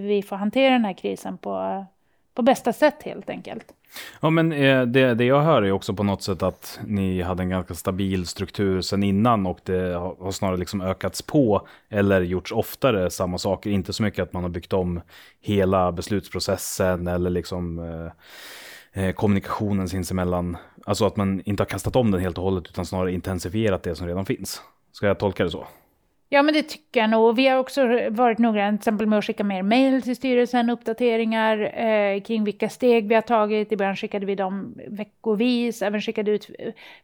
[SPEAKER 2] vi får hantera den här krisen på, på bästa sätt helt enkelt.
[SPEAKER 1] Ja, men eh, det, det jag hör är också på något sätt att ni hade en ganska stabil struktur sedan innan och det har snarare liksom ökats på eller gjorts oftare samma saker. Inte så mycket att man har byggt om hela beslutsprocessen eller liksom eh, eh, kommunikationen sinsemellan. Alltså att man inte har kastat om den helt och hållet utan snarare intensifierat det som redan finns. Ska jag tolka det så?
[SPEAKER 2] Ja, men det tycker jag nog. Vi har också varit noggranna till exempel med att skicka mer mejl till styrelsen, uppdateringar eh, kring vilka steg vi har tagit. I början skickade vi dem veckovis, även skickade ut,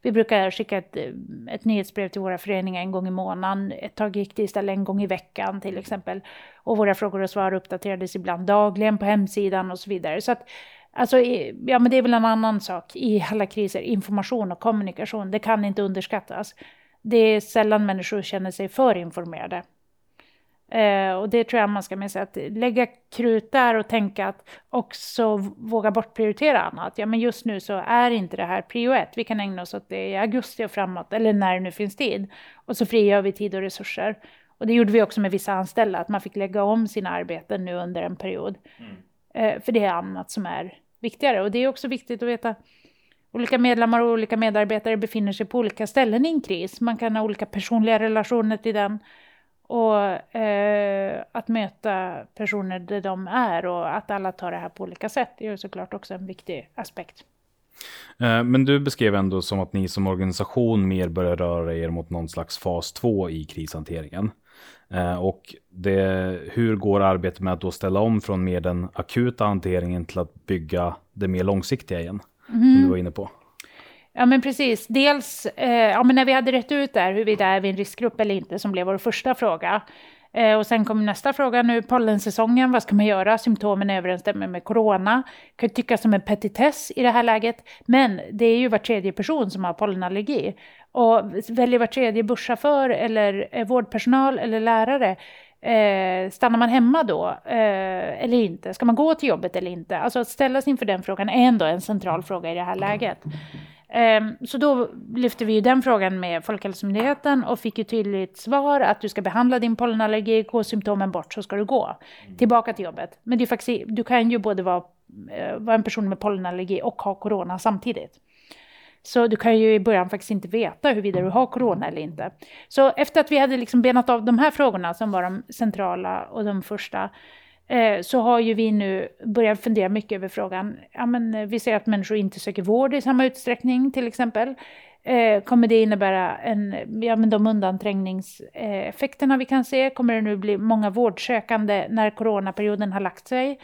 [SPEAKER 2] vi brukar skicka ett, eh, ett nyhetsbrev till våra föreningar en gång i månaden. Ett tag gick det istället en gång i veckan till exempel. Och våra frågor och svar uppdaterades ibland dagligen på hemsidan och så vidare. Så att Alltså, ja, men det är väl en annan sak i alla kriser. Information och kommunikation, det kan inte underskattas. Det är sällan människor känner sig för informerade. Eh, och det tror jag man ska med sig, att lägga krut där och tänka att också våga bortprioritera annat. Ja, men just nu så är inte det här prio ett. Vi kan ägna oss åt det i augusti och framåt, eller när det nu finns tid. Och så frigör vi tid och resurser. Och det gjorde vi också med vissa anställda, att man fick lägga om sina arbeten nu under en period. Mm. Eh, för det är annat som är viktigare. Och det är också viktigt att veta Olika medlemmar och olika medarbetare befinner sig på olika ställen i en kris. Man kan ha olika personliga relationer till den. Och eh, att möta personer där de är och att alla tar det här på olika sätt är såklart också en viktig aspekt.
[SPEAKER 1] Eh, men du beskrev ändå som att ni som organisation mer börjar röra er mot någon slags fas 2 i krishanteringen. Eh, och det, hur går arbetet med att då ställa om från mer den akuta hanteringen till att bygga det mer långsiktiga igen? Mm. Som du var inne på.
[SPEAKER 2] Ja men precis. Dels eh, ja, men när vi hade rätt ut där huruvida är vi en riskgrupp eller inte som blev vår första fråga. Eh, och sen kom nästa fråga nu, pollensäsongen, vad ska man göra? Symptomen överensstämmer med corona. Kan tyckas som en petitess i det här läget, men det är ju var tredje person som har pollenallergi. Och väljer var tredje busschaufför eller eh, vårdpersonal eller lärare Eh, stannar man hemma då eh, eller inte? Ska man gå till jobbet eller inte? Alltså att ställas inför den frågan är ändå en central fråga i det här läget. Eh, så då lyfte vi ju den frågan med Folkhälsomyndigheten och fick ju tydligt svar att du ska behandla din pollenallergi, gå symptomen bort så ska du gå tillbaka till jobbet. Men det faktiskt, du kan ju både vara, eh, vara en person med pollenallergi och ha corona samtidigt. Så du kan ju i början faktiskt inte veta huruvida du har corona eller inte. Så efter att vi hade liksom benat av de här frågorna som var de centrala och de första, eh, så har ju vi nu börjat fundera mycket över frågan, ja men eh, vi ser att människor inte söker vård i samma utsträckning till exempel. Eh, kommer det innebära en, ja, men de undanträngningseffekterna vi kan se? Kommer det nu bli många vårdsökande när coronaperioden har lagt sig?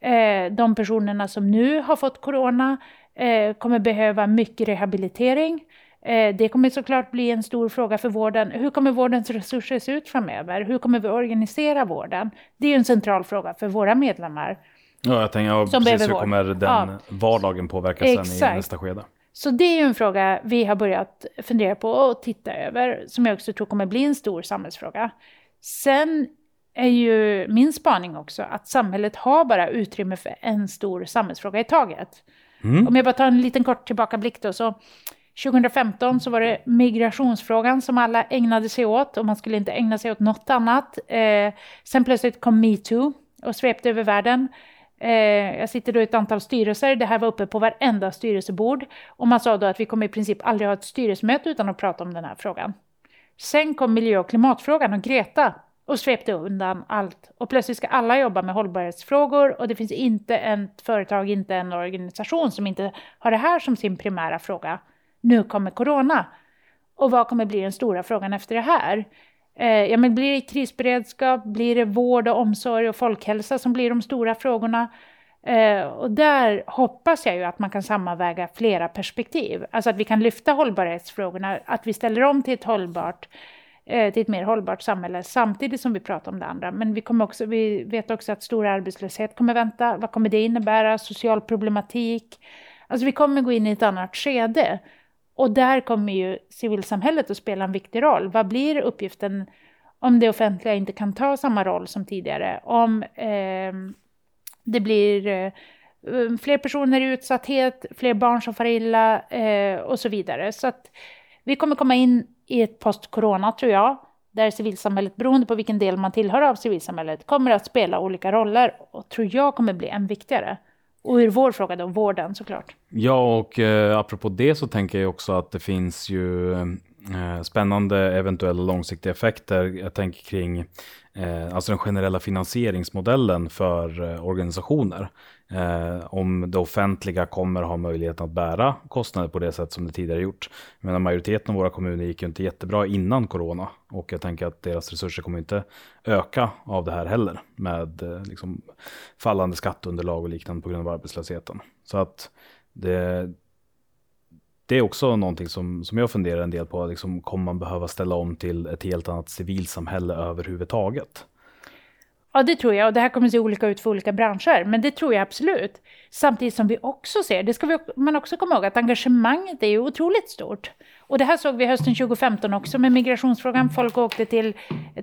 [SPEAKER 2] Eh, de personerna som nu har fått corona eh, kommer behöva mycket rehabilitering. Eh, det kommer såklart bli en stor fråga för vården. Hur kommer vårdens resurser se ut framöver? Hur kommer vi organisera vården? Det är en central fråga för våra medlemmar.
[SPEAKER 1] Ja, jag tänker, ja,
[SPEAKER 2] Som
[SPEAKER 1] precis, hur kommer den
[SPEAKER 2] Ja.
[SPEAKER 1] vardagen påverkas sen
[SPEAKER 2] Exakt.
[SPEAKER 1] i nästa skede?
[SPEAKER 2] Så det är en fråga vi har börjat fundera på och titta över, som jag också tror kommer bli en stor samhällsfråga. Sen är ju min spaning också att samhället har bara utrymme för en stor samhällsfråga i taget.
[SPEAKER 1] Mm.
[SPEAKER 2] Om jag bara tar en liten kort tillbakablick då, så 2015 så var det migrationsfrågan som alla ägnade sig åt och man skulle inte ägna sig åt något annat. Eh, sen plötsligt kom metoo och svepte över världen. Eh, jag sitter då i ett antal styrelser, det här var uppe på varenda styrelsebord och man sa då att vi kommer i princip aldrig ha ett styrelsemöte utan att prata om den här frågan. Sen kom miljö och klimatfrågan och Greta och svepte undan allt. Och plötsligt ska alla jobba med hållbarhetsfrågor och det finns inte ett företag, inte en organisation som inte har det här som sin primära fråga. Nu kommer corona. Och vad kommer bli den stora frågan efter det här? Eh, ja, men blir det krisberedskap? Blir det vård och omsorg och folkhälsa som blir de stora frågorna? Eh, och där hoppas jag ju att man kan sammanväga flera perspektiv. Alltså att vi kan lyfta hållbarhetsfrågorna, att vi ställer om till ett hållbart Eh, till ett mer hållbart samhälle samtidigt som vi pratar om det andra. Men vi, kommer också, vi vet också att stor arbetslöshet kommer vänta. Vad kommer det innebära? Social problematik. Alltså vi kommer gå in i ett annat skede. Och där kommer ju civilsamhället att spela en viktig roll. Vad blir uppgiften om det offentliga inte kan ta samma roll som tidigare? Om eh, det blir eh, fler personer i utsatthet, fler barn som far illa eh, och så vidare. Så att vi kommer komma in i ett post-corona tror jag, där civilsamhället, beroende på vilken del man tillhör av civilsamhället, kommer att spela olika roller och tror jag kommer bli än viktigare. Och ur vår fråga då, vården såklart.
[SPEAKER 1] Ja, och eh, apropå det så tänker jag också att det finns ju eh, spännande eventuella långsiktiga effekter. Jag tänker kring eh, alltså den generella finansieringsmodellen för eh, organisationer. Eh, om det offentliga kommer ha möjlighet att bära kostnader på det sätt som det tidigare gjort. Men majoriteten av våra kommuner gick ju inte jättebra innan corona och jag tänker att deras resurser kommer inte öka av det här heller med eh, liksom, fallande skatteunderlag och liknande på grund av arbetslösheten. Så att det, det är också någonting som, som jag funderar en del på. Liksom, kommer man behöva ställa om till ett helt annat civilsamhälle överhuvudtaget?
[SPEAKER 2] Ja, det tror jag. Och det här kommer att se olika ut för olika branscher. Men det tror jag absolut. Samtidigt som vi också ser, det ska vi, man också komma ihåg, att engagemanget är ju otroligt stort. Och det här såg vi hösten 2015 också med migrationsfrågan. Folk åkte till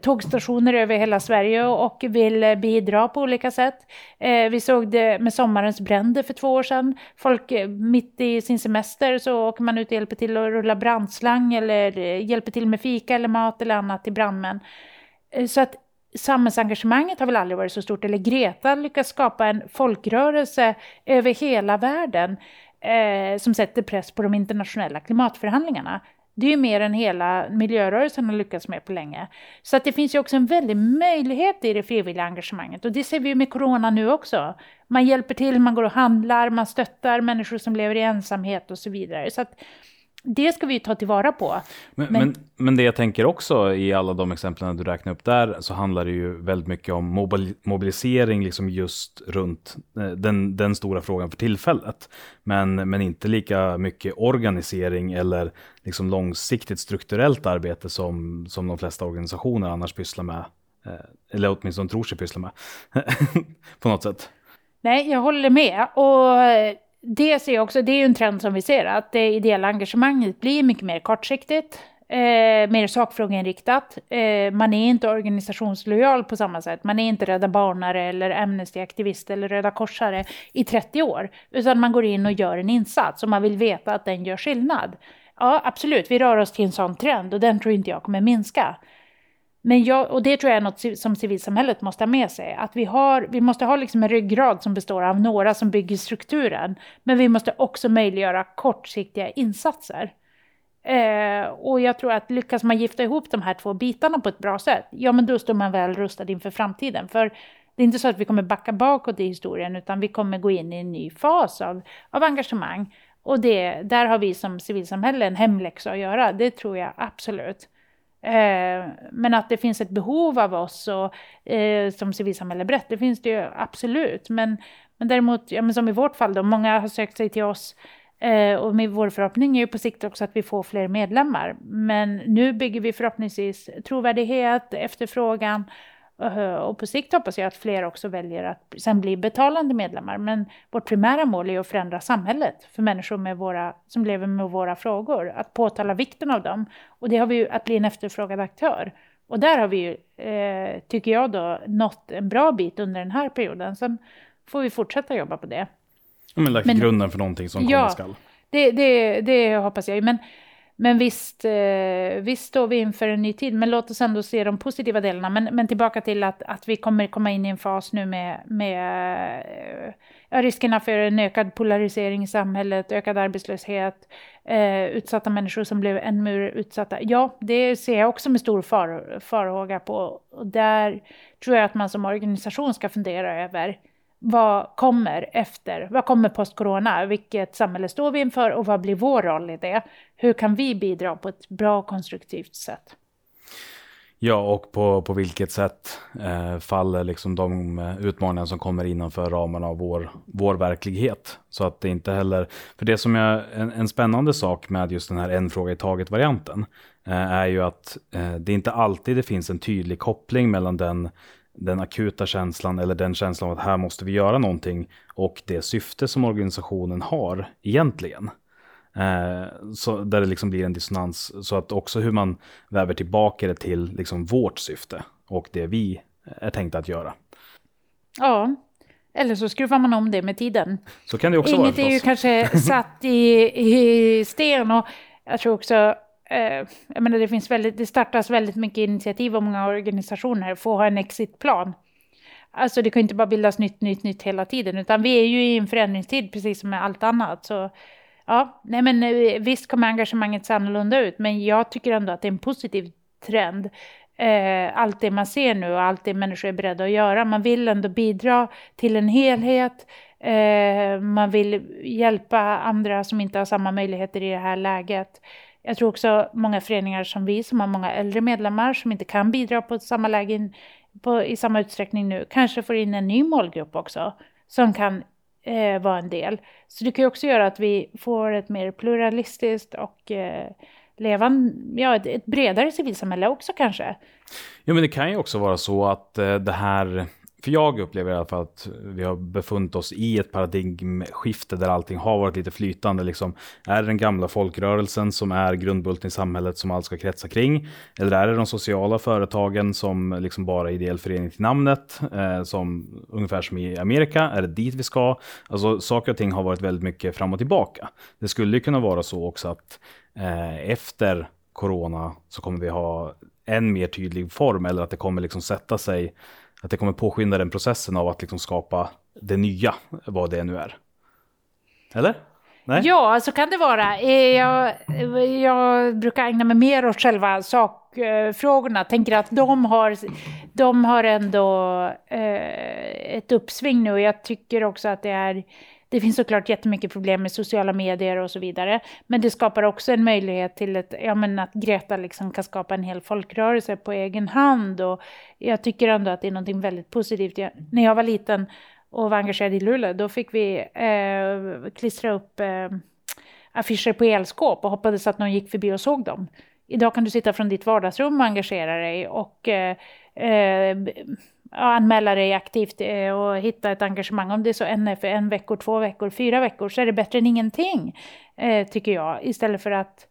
[SPEAKER 2] tågstationer över hela Sverige och vill bidra på olika sätt. Eh, vi såg det med sommarens bränder för två år sedan. Folk eh, mitt i sin semester så åker man ut och hjälper till att rulla brandslang eller eh, hjälper till med fika eller mat eller annat till brandmän. Eh, Så att samhällsengagemanget har väl aldrig varit så stort. Eller Greta lyckas skapa en folkrörelse över hela världen eh, som sätter press på de internationella klimatförhandlingarna. Det är ju mer än hela miljörörelsen har lyckats med på länge. Så att det finns ju också en väldig möjlighet i det frivilliga engagemanget. Och det ser vi ju med corona nu också. Man hjälper till, man går och handlar, man stöttar människor som lever i ensamhet och så vidare. Så att det ska vi ju ta tillvara på.
[SPEAKER 1] Men,
[SPEAKER 2] Men-
[SPEAKER 1] men, men det jag tänker också i alla de exemplen du räknar upp där så handlar det ju väldigt mycket om mobil, mobilisering liksom just runt eh, den, den stora frågan för tillfället. Men, men inte lika mycket organisering eller liksom långsiktigt strukturellt arbete som, som de flesta organisationer annars pysslar med. Eh, Eller åtminstone tror sig pyssla med. På något sätt.
[SPEAKER 2] Nej, jag håller med. Och det ser jag också, det är ju en trend som vi ser, att det ideella engagemanget blir mycket mer kortsiktigt, eh, mer sakfrågeinriktat. Eh, man är inte organisationslojal på samma sätt. Man är inte Rädda Barnare eller Amnesty-aktivist eller Röda Korsare i 30 år, utan man går in och gör en insats och man vill veta att den gör skillnad. Ja, absolut, vi rör oss till en sån trend och den tror inte jag kommer minska. Men jag, och det tror jag är något som civilsamhället måste ha med sig. Att vi, har, vi måste ha liksom en ryggrad som består av några som bygger strukturen. Men vi måste också möjliggöra kortsiktiga insatser. Eh, och jag tror att lyckas man gifta ihop de här två bitarna på ett bra sätt, ja men då står man väl rustad inför framtiden. För det är inte så att vi kommer backa bakåt i historien, utan vi kommer gå in i en ny fas av, av engagemang. Och det, där har vi som civilsamhälle en hemläxa att göra, det tror jag absolut. Eh, men att det finns ett behov av oss och, eh, som civilsamhälle brett, det finns det ju absolut. Men, men däremot, ja, men som i vårt fall då, många har sökt sig till oss eh, och med vår förhoppning är ju på sikt också att vi får fler medlemmar. Men nu bygger vi förhoppningsvis trovärdighet, efterfrågan Eh, och på sikt hoppas jag att fler också väljer att sen bli betalande medlemmar. Men vårt primära mål är att förändra samhället för människor med våra, som lever med våra frågor. Att påtala vikten av dem. Och det har vi ju, att bli en efterfrågad aktör. Och där har vi ju, eh, tycker jag då, nått en bra bit under den här perioden. Sen får vi fortsätta jobba på det.
[SPEAKER 1] men lagt Men, grunden för någonting som
[SPEAKER 2] ja,
[SPEAKER 1] komma skall.
[SPEAKER 2] Det, det, det hoppas jag. Men men visst, eh, visst står vi inför en ny tid, men låt oss ändå se de positiva delarna. Men, men tillbaka till att, att vi kommer komma in i en fas nu med, med äh, riskerna för en ökad polarisering i samhället, ökad arbetslöshet, äh, utsatta människor som blev ännu mer utsatta. Ja, det ser jag också med stor far, farhåga på. Och där tror jag att man som organisation ska fundera över vad kommer efter? Vad kommer post-corona? Vilket samhälle står vi inför och vad blir vår roll i det? Hur kan vi bidra på ett bra och konstruktivt sätt?
[SPEAKER 1] Ja, och på, på vilket sätt eh, faller liksom de eh, utmaningar som kommer innanför ramarna av vår, vår verklighet? Så att det inte heller, för det som är en, en spännande sak med just den här en fråga i taget-varianten eh, är ju att eh, det inte alltid det finns en tydlig koppling mellan den den akuta känslan eller den känslan av att här måste vi göra någonting och det syfte som organisationen har egentligen. Eh, så där det liksom blir en dissonans. Så att också hur man väver tillbaka det till liksom vårt syfte och det vi är tänkta att göra.
[SPEAKER 2] Ja, eller så skruvar man om det med tiden.
[SPEAKER 1] Så kan det också
[SPEAKER 2] Inget
[SPEAKER 1] vara
[SPEAKER 2] är ju kanske satt i, i sten och jag tror också eh, jag menar, det, finns väldigt, det startas väldigt mycket initiativ och många organisationer får ha en exitplan. Alltså det kan inte bara bildas nytt, nytt, nytt hela tiden, utan vi är ju i en förändringstid precis som med allt annat. Så ja, nej men eh, visst kommer engagemanget se annorlunda ut, men jag tycker ändå att det är en positiv trend. Eh, allt det man ser nu och allt det människor är beredda att göra. Man vill ändå bidra till en helhet. Eh, man vill hjälpa andra som inte har samma möjligheter i det här läget. Jag tror också många föreningar som vi som har många äldre medlemmar som inte kan bidra på samma läge på, i samma utsträckning nu kanske får in en ny målgrupp också som kan eh, vara en del. Så det kan ju också göra att vi får ett mer pluralistiskt och eh, levande, ja, ett, ett bredare civilsamhälle också kanske.
[SPEAKER 1] Ja, men det kan ju också vara så att eh, det här för jag upplever i alla fall att vi har befunnit oss i ett paradigmskifte där allting har varit lite flytande. Liksom, är det den gamla folkrörelsen som är grundbulten i samhället som allt ska kretsa kring? Eller är det de sociala företagen som liksom bara är ideell förening till namnet? Eh, som, ungefär som i Amerika, är det dit vi ska? Alltså saker och ting har varit väldigt mycket fram och tillbaka. Det skulle ju kunna vara så också att eh, efter corona så kommer vi ha en mer tydlig form eller att det kommer liksom sätta sig att det kommer påskynda den processen av att liksom skapa det nya, vad det nu är. Eller?
[SPEAKER 2] Nej? Ja, så kan det vara. Eh, jag, jag brukar ägna mig mer åt själva sakfrågorna. Eh, Tänker att de har, de har ändå eh, ett uppsving nu. Jag tycker också att det är det finns såklart jättemycket problem med sociala medier och så vidare. Men det skapar också en möjlighet till ett, ja, men att Greta liksom kan skapa en hel folkrörelse på egen hand. Och jag tycker ändå att det är något väldigt positivt. Jag, när jag var liten och var engagerad i Luleå, då fick vi eh, klistra upp eh, affischer på elskåp och hoppades att någon gick förbi och såg dem. Idag kan du sitta från ditt vardagsrum och engagera dig och eh, eh, anmäla dig aktivt eh, och hitta ett engagemang. Om det är så en för en veckor, två veckor, fyra veckor så är det bättre än ingenting, eh, tycker jag. Istället för att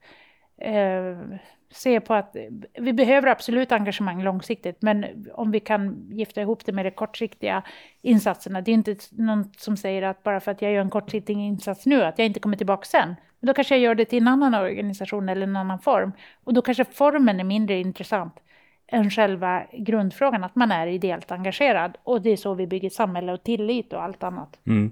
[SPEAKER 2] eh, se på att eh, vi behöver absolut engagemang långsiktigt, men om vi kan gifta ihop det med de kortsiktiga insatserna. Det är inte någon som säger att bara för att jag gör en kortsiktig insats nu, att jag inte kommer tillbaka sen. Men då kanske jag gör det till en annan organisation eller en annan form. Och då kanske formen är mindre intressant än själva grundfrågan, att man är ideellt engagerad. Och det är så vi bygger samhälle och tillit och allt annat.
[SPEAKER 1] Mm.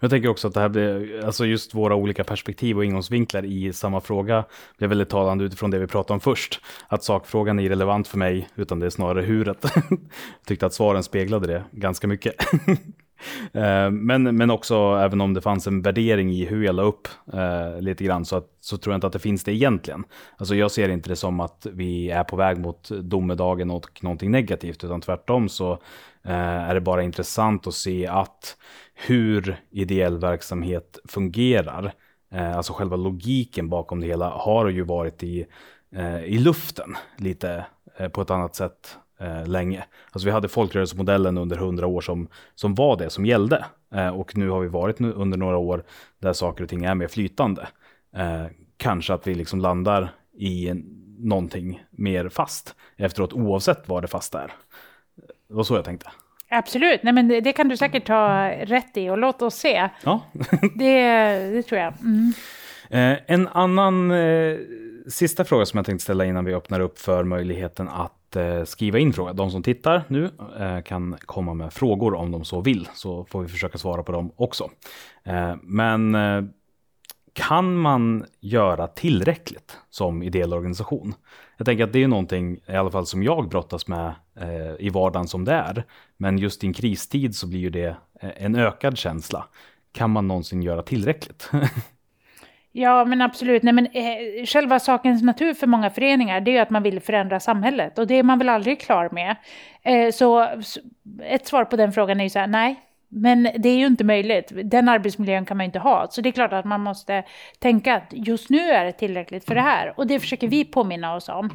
[SPEAKER 1] Jag tänker också att det här blir, alltså just våra olika perspektiv och ingångsvinklar i samma fråga blir väldigt talande utifrån det vi pratade om först. Att sakfrågan är irrelevant för mig, utan det är snarare huret. Jag tyckte att svaren speglade det ganska mycket. Eh, men, men också, även om det fanns en värdering i hur jag la upp eh, lite grann, så, att, så tror jag inte att det finns det egentligen. Alltså jag ser inte det som att vi är på väg mot domedagen och någonting negativt, utan tvärtom så eh, är det bara intressant att se att hur ideell verksamhet fungerar, eh, alltså själva logiken bakom det hela, har ju varit i, eh, i luften lite eh, på ett annat sätt eh, länge. Alltså vi hade folkrörelsemodellen under hundra år som, som var det som gällde. Eh, och nu har vi varit nu under några år där saker och ting är mer flytande. Eh, kanske att vi liksom landar i någonting mer fast efteråt oavsett vad det fasta är. Det var så jag tänkte.
[SPEAKER 2] Absolut, Nej, men det, det, kan du säkert ta rätt i och låt oss se.
[SPEAKER 1] Ja.
[SPEAKER 2] det, det tror jag. Mm.
[SPEAKER 1] Eh, en annan eh, sista fråga som jag tänkte ställa innan vi öppnar upp för möjligheten att eh, skriva in frågor. De som tittar nu eh, kan komma med frågor om de så vill, så får vi försöka svara på dem också. Eh, men eh, kan man göra tillräckligt som ideell organisation? Jag tänker att det är någonting, i alla fall som jag brottas med eh, i vardagen som det är. Men just i en kristid så blir ju det eh, en ökad känsla. Kan man någonsin göra tillräckligt?
[SPEAKER 2] Ja, men absolut. Nej, men, eh, själva sakens natur för många föreningar det är ju att man vill förändra samhället och det är man väl aldrig klar med. Eh, så ett svar på den frågan är ju så här, nej. Men det är ju inte möjligt. Den arbetsmiljön kan man ju inte ha. Så det är klart att man måste tänka att just nu är det tillräckligt för det här. Och det försöker vi påminna oss om.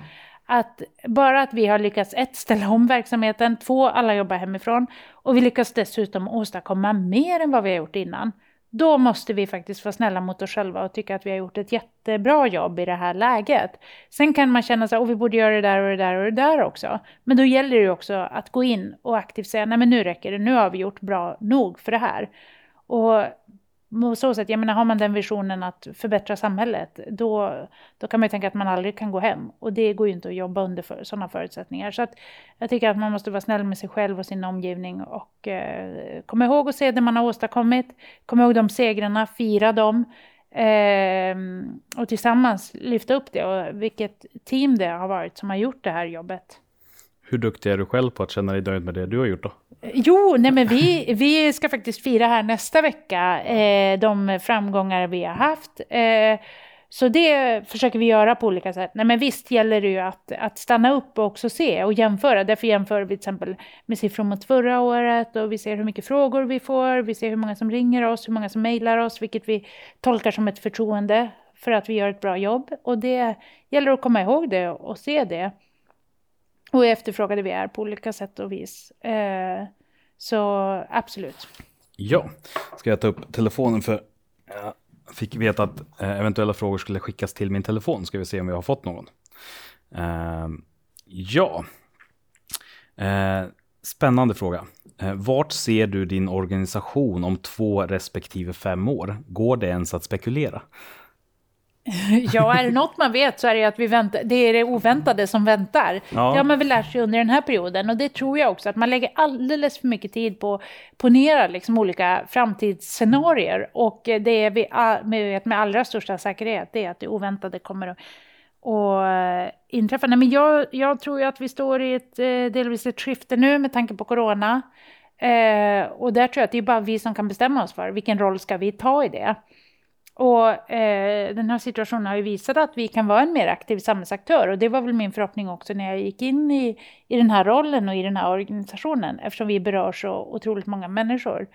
[SPEAKER 2] Att bara att vi har lyckats ett, ställa om verksamheten, två, alla jobbar hemifrån och vi lyckas dessutom åstadkomma mer än vad vi har gjort innan då måste vi faktiskt vara snälla mot oss själva och tycka att vi har gjort ett jättebra jobb i det här läget. Sen kan man känna sig att vi borde göra det där och det där och det där också. Men då gäller det ju också att gå in och aktivt säga, nej men nu räcker det, nu har vi gjort bra nog för det här. Och så sätt, jag menar har man den visionen att förbättra samhället, då, då kan man ju tänka att man aldrig kan gå hem. Och det går ju inte att jobba under för, sådana förutsättningar. Så att jag tycker att man måste vara snäll med sig själv och sin omgivning och eh, komma ihåg att se det man har åstadkommit, komma ihåg de segrarna, fira dem. Eh, och tillsammans lyfta upp det och vilket team det har varit som har gjort det här jobbet.
[SPEAKER 1] Hur duktig är du själv på att känna dig nöjd med det du har gjort då?
[SPEAKER 2] Jo, nej men vi, vi ska faktiskt fira här nästa vecka eh, de framgångar vi har haft. Eh, så det försöker vi göra på olika sätt. Nej men visst gäller det ju att, att stanna upp och också se och jämföra. Därför jämför vi till exempel med siffror mot förra året och vi ser hur mycket frågor vi får, vi ser hur många som ringer oss, hur många som mejlar oss, vilket vi tolkar som ett förtroende för att vi gör ett bra jobb. Och det gäller att komma ihåg det och se det. Och efterfrågade vi är på olika sätt och vis. Eh, så absolut.
[SPEAKER 1] Ja, ska jag ta upp telefonen för jag fick veta att eh, eventuella frågor skulle skickas till min telefon. Ska vi se om vi har fått någon. Eh, ja, eh, spännande fråga. Eh, vart ser du din organisation om två respektive fem år? Går det ens att spekulera?
[SPEAKER 2] Ja, är det något man vet så är det att vi väntar, det är det oväntade som väntar. Ja. Det har man väl lärt sig under den här perioden och det tror jag också att man lägger alldeles för mycket tid på att ponera liksom olika framtidsscenarier och det vi vet med allra största säkerhet det är att det oväntade kommer att och inträffa. Nej, men jag, jag tror ju att vi står i ett eh, delvis ett skifte nu med tanke på corona. Eh, och där tror jag att det är bara vi som kan bestämma oss för vilken roll ska vi ta i det. Och eh, den här situationen har ju visat att vi kan vara en mer aktiv samhällsaktör och det var väl min förhoppning också när jag gick in i, i den här rollen och i den här organisationen eftersom vi berör så otroligt många människor.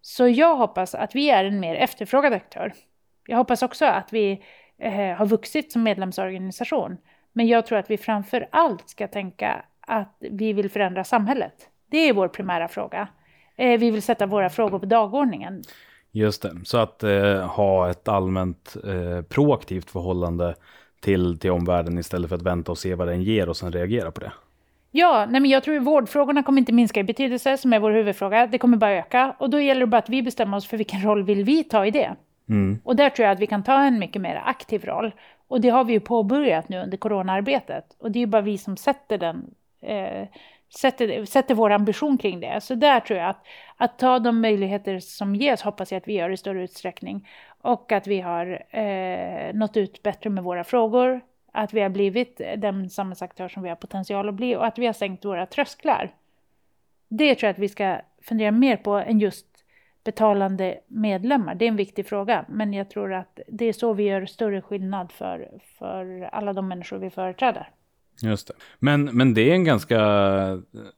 [SPEAKER 2] Så jag hoppas att vi är en mer efterfrågad aktör. Jag hoppas också att vi eh, har vuxit som medlemsorganisation. Men jag tror att vi framför allt ska tänka att vi vill förändra samhället. Det är vår primära fråga. Eh, vi vill sätta våra frågor på dagordningen.
[SPEAKER 1] Just det, så att eh, ha ett allmänt eh, proaktivt förhållande till, till omvärlden istället för att vänta och se vad den ger och sen reagera på det.
[SPEAKER 2] Ja, nej men jag tror att vårdfrågorna kommer inte minska i betydelse, som är vår huvudfråga. Det kommer bara öka. Och då gäller det bara att vi bestämmer oss för vilken roll vill vi ta i det. Mm. Och där tror jag att vi kan ta en mycket mer aktiv roll. Och det har vi ju påbörjat nu under coronaarbetet. Och det är ju bara vi som sätter den eh, sätter, sätter vår ambition kring det. Så där tror jag att, att ta de möjligheter som ges hoppas jag att vi gör i större utsträckning. Och att vi har eh, nått ut bättre med våra frågor. Att vi har blivit den samhällsaktör som vi har potential att bli och att vi har sänkt våra trösklar. Det tror jag att vi ska fundera mer på än just betalande medlemmar. Det är en viktig fråga, men jag tror att det är så vi gör större skillnad för, för alla de människor vi företräder.
[SPEAKER 1] Just det. Men, men det är en ganska,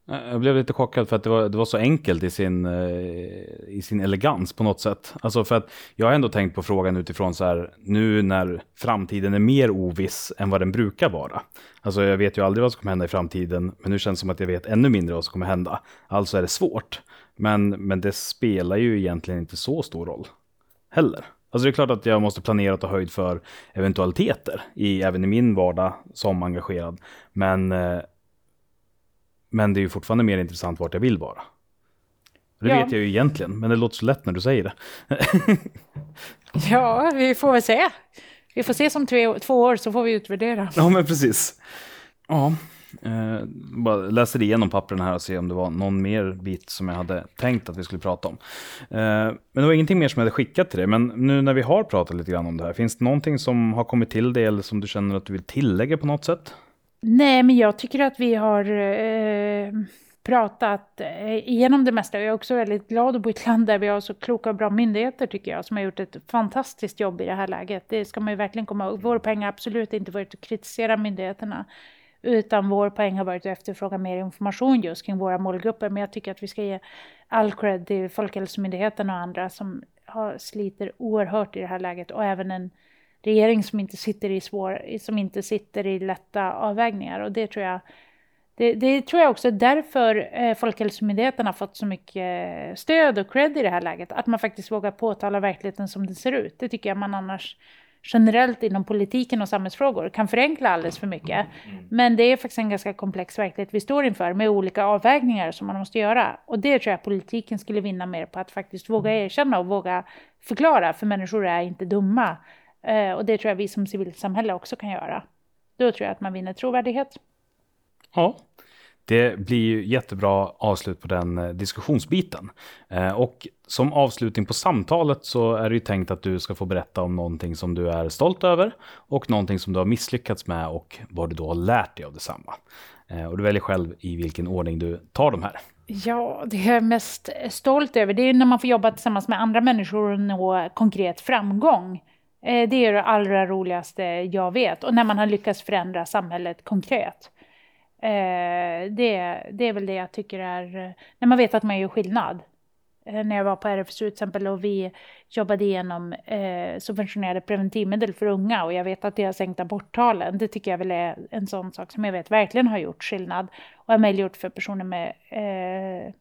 [SPEAKER 1] eh, jag blev lite chockad för att det var, det var så enkelt i sin, eh, i sin elegans på något sätt. Alltså för att jag har ändå tänkt på frågan utifrån så här, nu när framtiden är mer oviss än vad den brukar vara. Alltså jag vet ju aldrig vad som kommer hända i framtiden, men nu känns det som att jag vet ännu mindre vad som kommer hända. Alltså är det svårt. Men, men det spelar ju egentligen inte så stor roll heller. Alltså det är klart att jag måste planera och ta höjd för eventualiteter, i, även i min vardag som engagerad. Men, eh, men det är ju fortfarande mer intressant vart jag vill vara. Det ja. vet jag ju egentligen, men det låter så lätt när du säger det.
[SPEAKER 2] ja, vi får väl se. Vi får se som två, två år så får vi utvärdera.
[SPEAKER 1] Ja, men precis. Ja, Eh, bara läser igenom pappren här och ser om det var någon mer bit som jag hade tänkt att vi skulle prata om. Eh, men det var ingenting mer som jag hade skickat till dig. Men nu när vi har pratat lite grann om det här, finns det någonting som har kommit till dig eller som du känner att du vill tillägga på något sätt?
[SPEAKER 2] Nej, men jag tycker att vi har eh, pratat eh, igenom det mesta. Jag är också väldigt glad att bo i ett land där vi har så kloka och bra myndigheter tycker jag, som har gjort ett fantastiskt jobb i det här läget. Det ska man ju verkligen komma ihåg. Vår pengar har absolut inte varit att kritisera myndigheterna. Utan vår poäng har varit att efterfråga mer information just kring våra målgrupper. Men jag tycker att vi ska ge all cred till Folkhälsomyndigheten och andra som har, sliter oerhört i det här läget. Och även en regering som inte sitter i, svår, som inte sitter i lätta avvägningar. Och det tror jag det, det, tror jag också är därför eh, Folkhälsomyndigheten har fått så mycket stöd och cred i det här läget. Att man faktiskt vågar påtala verkligheten som den ser ut. Det tycker jag man annars generellt inom politiken och samhällsfrågor kan förenkla alldeles för mycket. Mm. Men det är faktiskt en ganska komplex verklighet vi står inför med olika avvägningar som man måste göra. Och det tror jag politiken skulle vinna mer på att faktiskt våga erkänna och våga förklara, för människor är inte dumma. Eh, och det tror jag vi som civilsamhälle också kan göra. Då tror jag att man vinner trovärdighet.
[SPEAKER 1] Ja, det blir ju jättebra avslut på den eh, diskussionsbiten. Eh, och som avslutning på samtalet så är det ju tänkt att du ska få berätta om någonting som du är stolt över och någonting som du har misslyckats med och vad du då har lärt dig av detsamma. Eh, och du väljer själv i vilken ordning du tar de här.
[SPEAKER 2] Ja, det jag är mest stolt över det är när man får jobba tillsammans med andra människor och nå konkret framgång. Det är det allra roligaste jag vet och när man har lyckats förändra samhället konkret. Eh, det, det är väl det jag tycker är, när man vet att man gör skillnad. Eh, när jag var på RFSU till exempel och vi jobbade igenom eh, subventionerade preventivmedel för unga och jag vet att det har sänkt aborttalen. Det tycker jag väl är en sån sak som jag vet verkligen har gjort skillnad och har möjliggjort för personer med eh,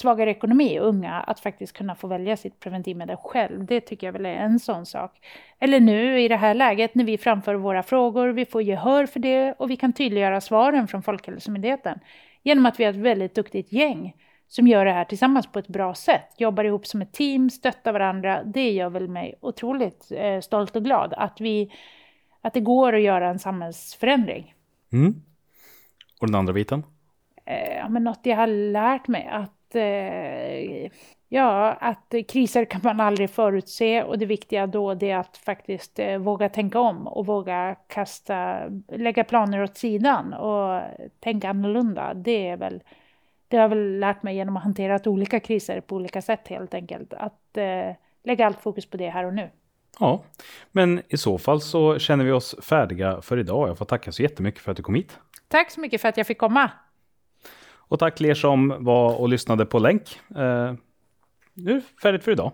[SPEAKER 2] svagare ekonomi och unga att faktiskt kunna få välja sitt preventivmedel själv. Det tycker jag väl är en sån sak. Eller nu i det här läget när vi framför våra frågor, vi får gehör för det och vi kan tydliggöra svaren från Folkhälsomyndigheten genom att vi är ett väldigt duktigt gäng som gör det här tillsammans på ett bra sätt, jobbar ihop som ett team, stöttar varandra. Det gör väl mig otroligt eh, stolt och glad att, vi, att det går att göra en samhällsförändring.
[SPEAKER 1] Mm. Och den andra biten?
[SPEAKER 2] Eh, ja, men något jag har lärt mig att eh, ja, att kriser kan man aldrig förutse och det viktiga då det är att faktiskt eh, våga tänka om och våga kasta, lägga planer åt sidan och tänka annorlunda. Det är väl, det har jag väl lärt mig genom att hantera olika kriser på olika sätt helt enkelt. Att eh, lägga allt fokus på det här och nu.
[SPEAKER 1] Ja, men i så fall så känner vi oss färdiga för idag. Jag får tacka så jättemycket för att du kom hit.
[SPEAKER 2] Tack så mycket för att jag fick komma.
[SPEAKER 1] Och tack till er som var och lyssnade på länk. Eh, nu är det färdigt för idag.